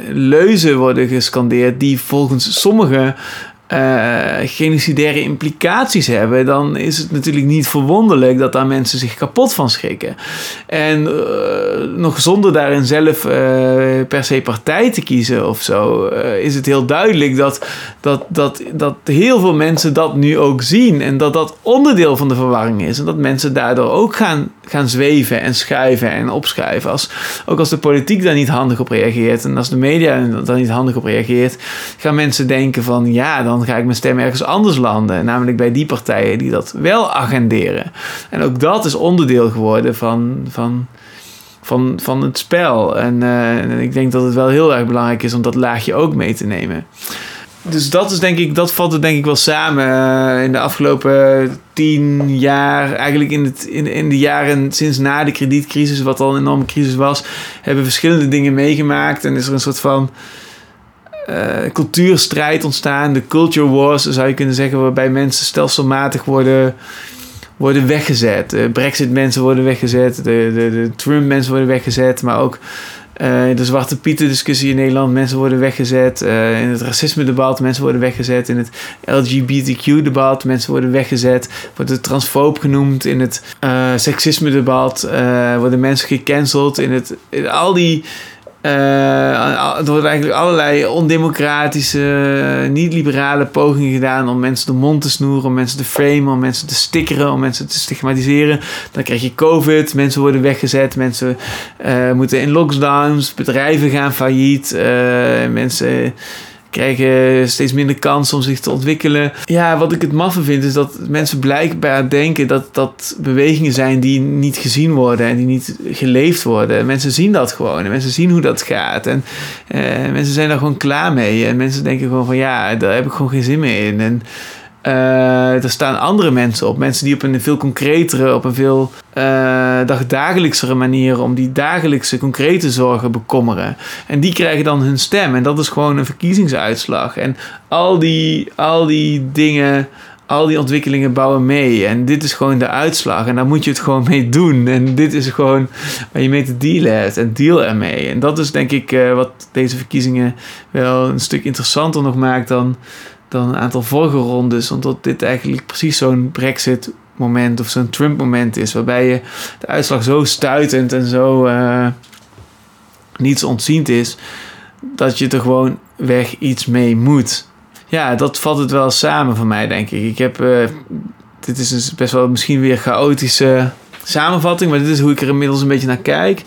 leuzen worden gescandeerd die volgens sommigen uh, genocidaire implicaties hebben, dan is het natuurlijk niet verwonderlijk dat daar mensen zich kapot van schrikken. En uh, nog zonder daarin zelf uh, per se partij te kiezen of zo, is het heel duidelijk dat, dat, dat, dat heel veel mensen dat nu ook zien en dat dat onderdeel van de verwarring is. En dat mensen daardoor ook gaan, gaan zweven en schuiven en opschuiven. Als, ook als de politiek daar niet handig op reageert en als de media daar niet handig op reageert, gaan mensen denken van ja, dan ga ik mijn stem ergens anders landen. Namelijk bij die partijen die dat wel agenderen. En ook dat is onderdeel geworden van, van, van, van het spel. En, en ik denk dat het wel heel erg belangrijk is om dat laagje ook mee te nemen. Dus dat is denk ik, dat valt er denk ik wel samen uh, in de afgelopen tien jaar. Eigenlijk in, het, in, in de jaren sinds na de kredietcrisis, wat al een enorme crisis was, hebben verschillende dingen meegemaakt. En is er een soort van cultuurstrijd ontstaan. De culture wars zou je kunnen zeggen, waarbij mensen stelselmatig worden, worden weggezet. Brexit-mensen worden weggezet, de, de, de Trump-mensen worden weggezet, maar ook uh, de Zwarte Pieten-discussie in Nederland, mensen worden weggezet. Uh, in het racisme-debat, mensen worden weggezet. In het LGBTQ-debat, mensen worden weggezet. Wordt het transfoob genoemd. In het uh, seksisme-debat worden mensen gecanceld. In, het, in al die er worden eigenlijk allerlei ondemocratische, niet-liberale pogingen gedaan om mensen de mond te snoeren, om mensen te framen, om mensen te stickeren, om mensen te stigmatiseren. Dan krijg je COVID, mensen worden weggezet, mensen uh, moeten in lockdowns, bedrijven gaan failliet, uh, mensen krijgen steeds minder kans om zich te ontwikkelen. Ja, wat ik het maffe vind is dat mensen blijkbaar denken dat dat bewegingen zijn die niet gezien worden en die niet geleefd worden. Mensen zien dat gewoon en mensen zien hoe dat gaat en uh, mensen zijn daar gewoon klaar mee en mensen denken gewoon van ja, daar heb ik gewoon geen zin meer in. En uh, er staan andere mensen op. Mensen die op een veel concretere, op een veel uh, dagdagelijksere manier om die dagelijkse concrete zorgen bekommeren. En die krijgen dan hun stem. En dat is gewoon een verkiezingsuitslag. En al die, al die dingen, al die ontwikkelingen bouwen mee. En dit is gewoon de uitslag. En daar moet je het gewoon mee doen. En dit is gewoon waar je mee te dealen hebt. En deal ermee. En dat is denk ik uh, wat deze verkiezingen wel een stuk interessanter nog maakt dan dan een aantal vorige rondes. Omdat dit eigenlijk precies zo'n Brexit moment of zo'n Trump moment is. Waarbij je de uitslag zo stuitend en zo uh, niets ontziend is. Dat je er gewoon weg iets mee moet. Ja, dat vat het wel samen voor mij, denk ik. Ik heb. Uh, dit is best wel misschien weer chaotische samenvatting, maar dit is hoe ik er inmiddels een beetje naar kijk.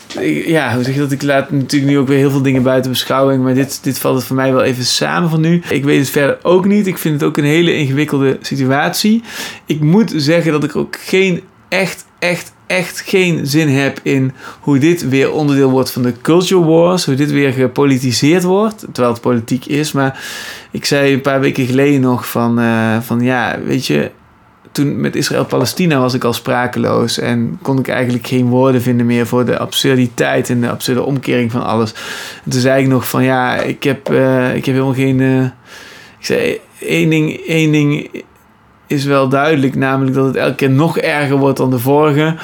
Ja, hoe zeg je dat? Ik laat natuurlijk nu ook weer heel veel dingen buiten beschouwing, maar dit, dit valt het voor mij wel even samen van nu. Ik weet het verder ook niet. Ik vind het ook een hele ingewikkelde situatie. Ik moet zeggen dat ik ook geen echt, echt, echt geen zin heb in hoe dit weer onderdeel wordt van de culture wars. Hoe dit weer gepolitiseerd wordt. Terwijl het politiek is. Maar ik zei een paar weken geleden nog van, uh, van ja, weet je toen met Israël-Palestina was ik al sprakeloos en kon ik eigenlijk geen woorden vinden meer voor de absurditeit en de absurde omkering van alles. En toen zei ik nog van ja, ik heb, uh, ik heb helemaal geen. Uh, ik zei één ding, één ding is wel duidelijk, namelijk dat het elke keer nog erger wordt dan de vorige.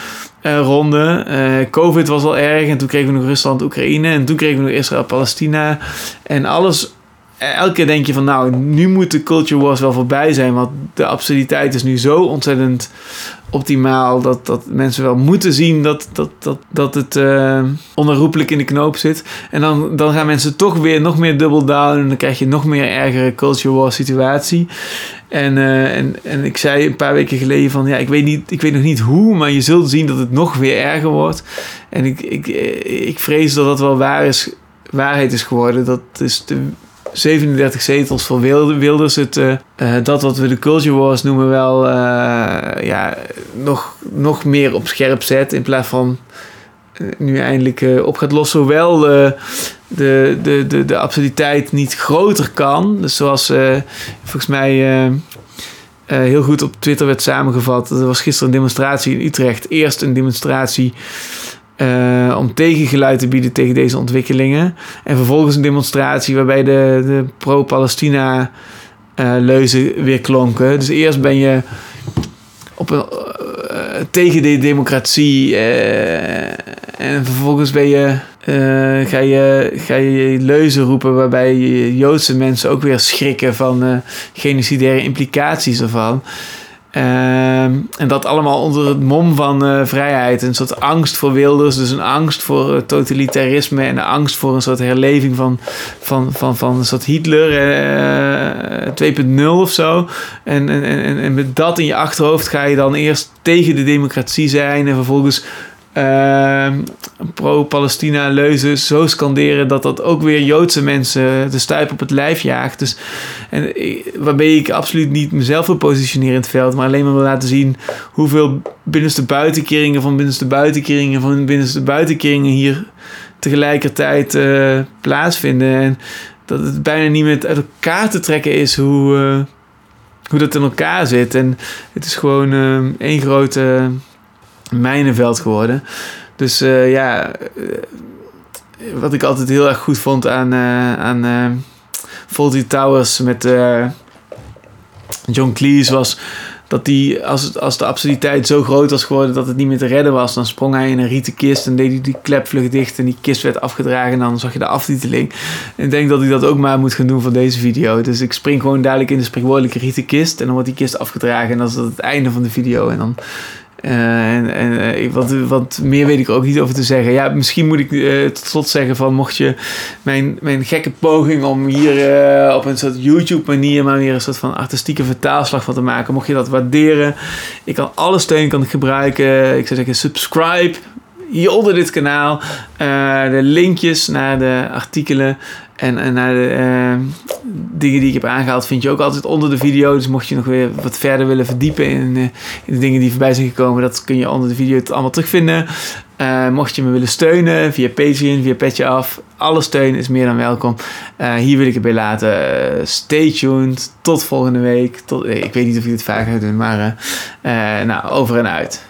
Uh, ronde. Covid was al erg en toen kregen we nog Rusland, Oekraïne en toen kregen we nog Israël, Palestina. En alles elke keer denk je van nou, nu moet de culture wars wel voorbij zijn. Want de absurditeit is nu zo ontzettend optimaal dat, dat mensen wel moeten zien dat, dat, dat, dat het uh, in de knoop zit. En dan, dan gaan mensen toch weer nog meer double down en dan krijg je nog meer ergere culture war situatie. En, uh, en, en ik zei een paar weken geleden van ja, ik weet, niet, ik weet nog niet hoe, maar je zult zien dat het nog weer erger wordt. En ik, ik, ik vrees dat dat wel waar is, waarheid is geworden. Dat is de 37 zetels voor Wilders. Het, uh, dat wat we de culture wars noemen wel uh, ja, nog, nog meer op scherp zet. In plaats van nu eindelijk op gaat lossen. Hoewel de, de, de, de absurditeit niet groter kan. Dus zoals volgens mij heel goed op Twitter werd samengevat. Er was gisteren een demonstratie in Utrecht. Eerst een demonstratie uh, om tegengeluid te bieden tegen deze ontwikkelingen. En vervolgens een demonstratie waarbij de, de pro-Palestina uh, leuzen weer klonken. Dus eerst ben je op een, uh, tegen de democratie en vervolgens ben je, ga, je, ga je leuzen roepen waarbij Joodse mensen ook weer schrikken van genocidaire implicaties ervan. Ehm, en dat allemaal onder het mom van uh, vrijheid. Een soort angst voor wilders, dus een angst voor uh, totalitarisme en een angst voor een soort herleving van, van, van, van een soort Hitler uh, eh, 2.0 of zo. En, en, en, en met dat in je achterhoofd ga je dan eerst tegen de democratie zijn en vervolgens uh, pro-Palestina leuzen zo scanderen dat dat ook weer Joodse mensen de stuip op het lijf jaagt. Dus, en, waarbij ik absoluut niet mezelf wil positioneren in het veld, maar alleen maar wil laten zien hoeveel binnenste buitenkeringen van binnenste buitenkeringen van binnenste buitenkeringen hier tegelijkertijd uh, plaatsvinden. En dat het bijna niet meer uit elkaar te trekken is hoe, uh, hoe dat in elkaar zit. En het is gewoon uh, één grote mijnenveld geworden. Dus uh, ja, uh, wat ik altijd heel erg goed vond aan, uh, aan Fawlty Towers met John Cleese was dat die, als, als de absurditeit zo groot was geworden dat het niet meer te redden was, dan sprong hij in een rieten kist en deed hij die klep vlug dicht en die kist werd afgedragen en dan zag je de aftiteling. En ik denk dat ik dat ook maar moet gaan doen voor deze video. Dus ik spring gewoon dadelijk in de spreekwoordelijke rieten kist en dan wordt die kist afgedragen en dan is dat het einde van de video en dan Uh, en en uh, wat, wat meer weet ik ook niet over te zeggen. Ja, misschien moet ik uh, tot slot zeggen van mocht je mijn, mijn gekke poging om hier op een soort YouTube manier maar weer een soort van artistieke vertaalslag van te maken, mocht je dat waarderen. Ik kan alle steun kan ik gebruiken. Ik zou zeggen subscribe hier onder dit kanaal. de linkjes naar de artikelen en, en naar de uh, dingen die ik heb aangehaald vind je ook altijd onder de video. Dus mocht je nog weer wat verder willen verdiepen in, in de dingen die voorbij zijn gekomen, dat kun je onder de video allemaal terugvinden. Mocht je me willen steunen via Patreon, via Petje Af, alle steun is meer dan welkom. hier wil ik het bij laten. stay tuned. Tot volgende week. Tot, ik weet niet of ik dit vaker ga doen, maar nou, over en uit.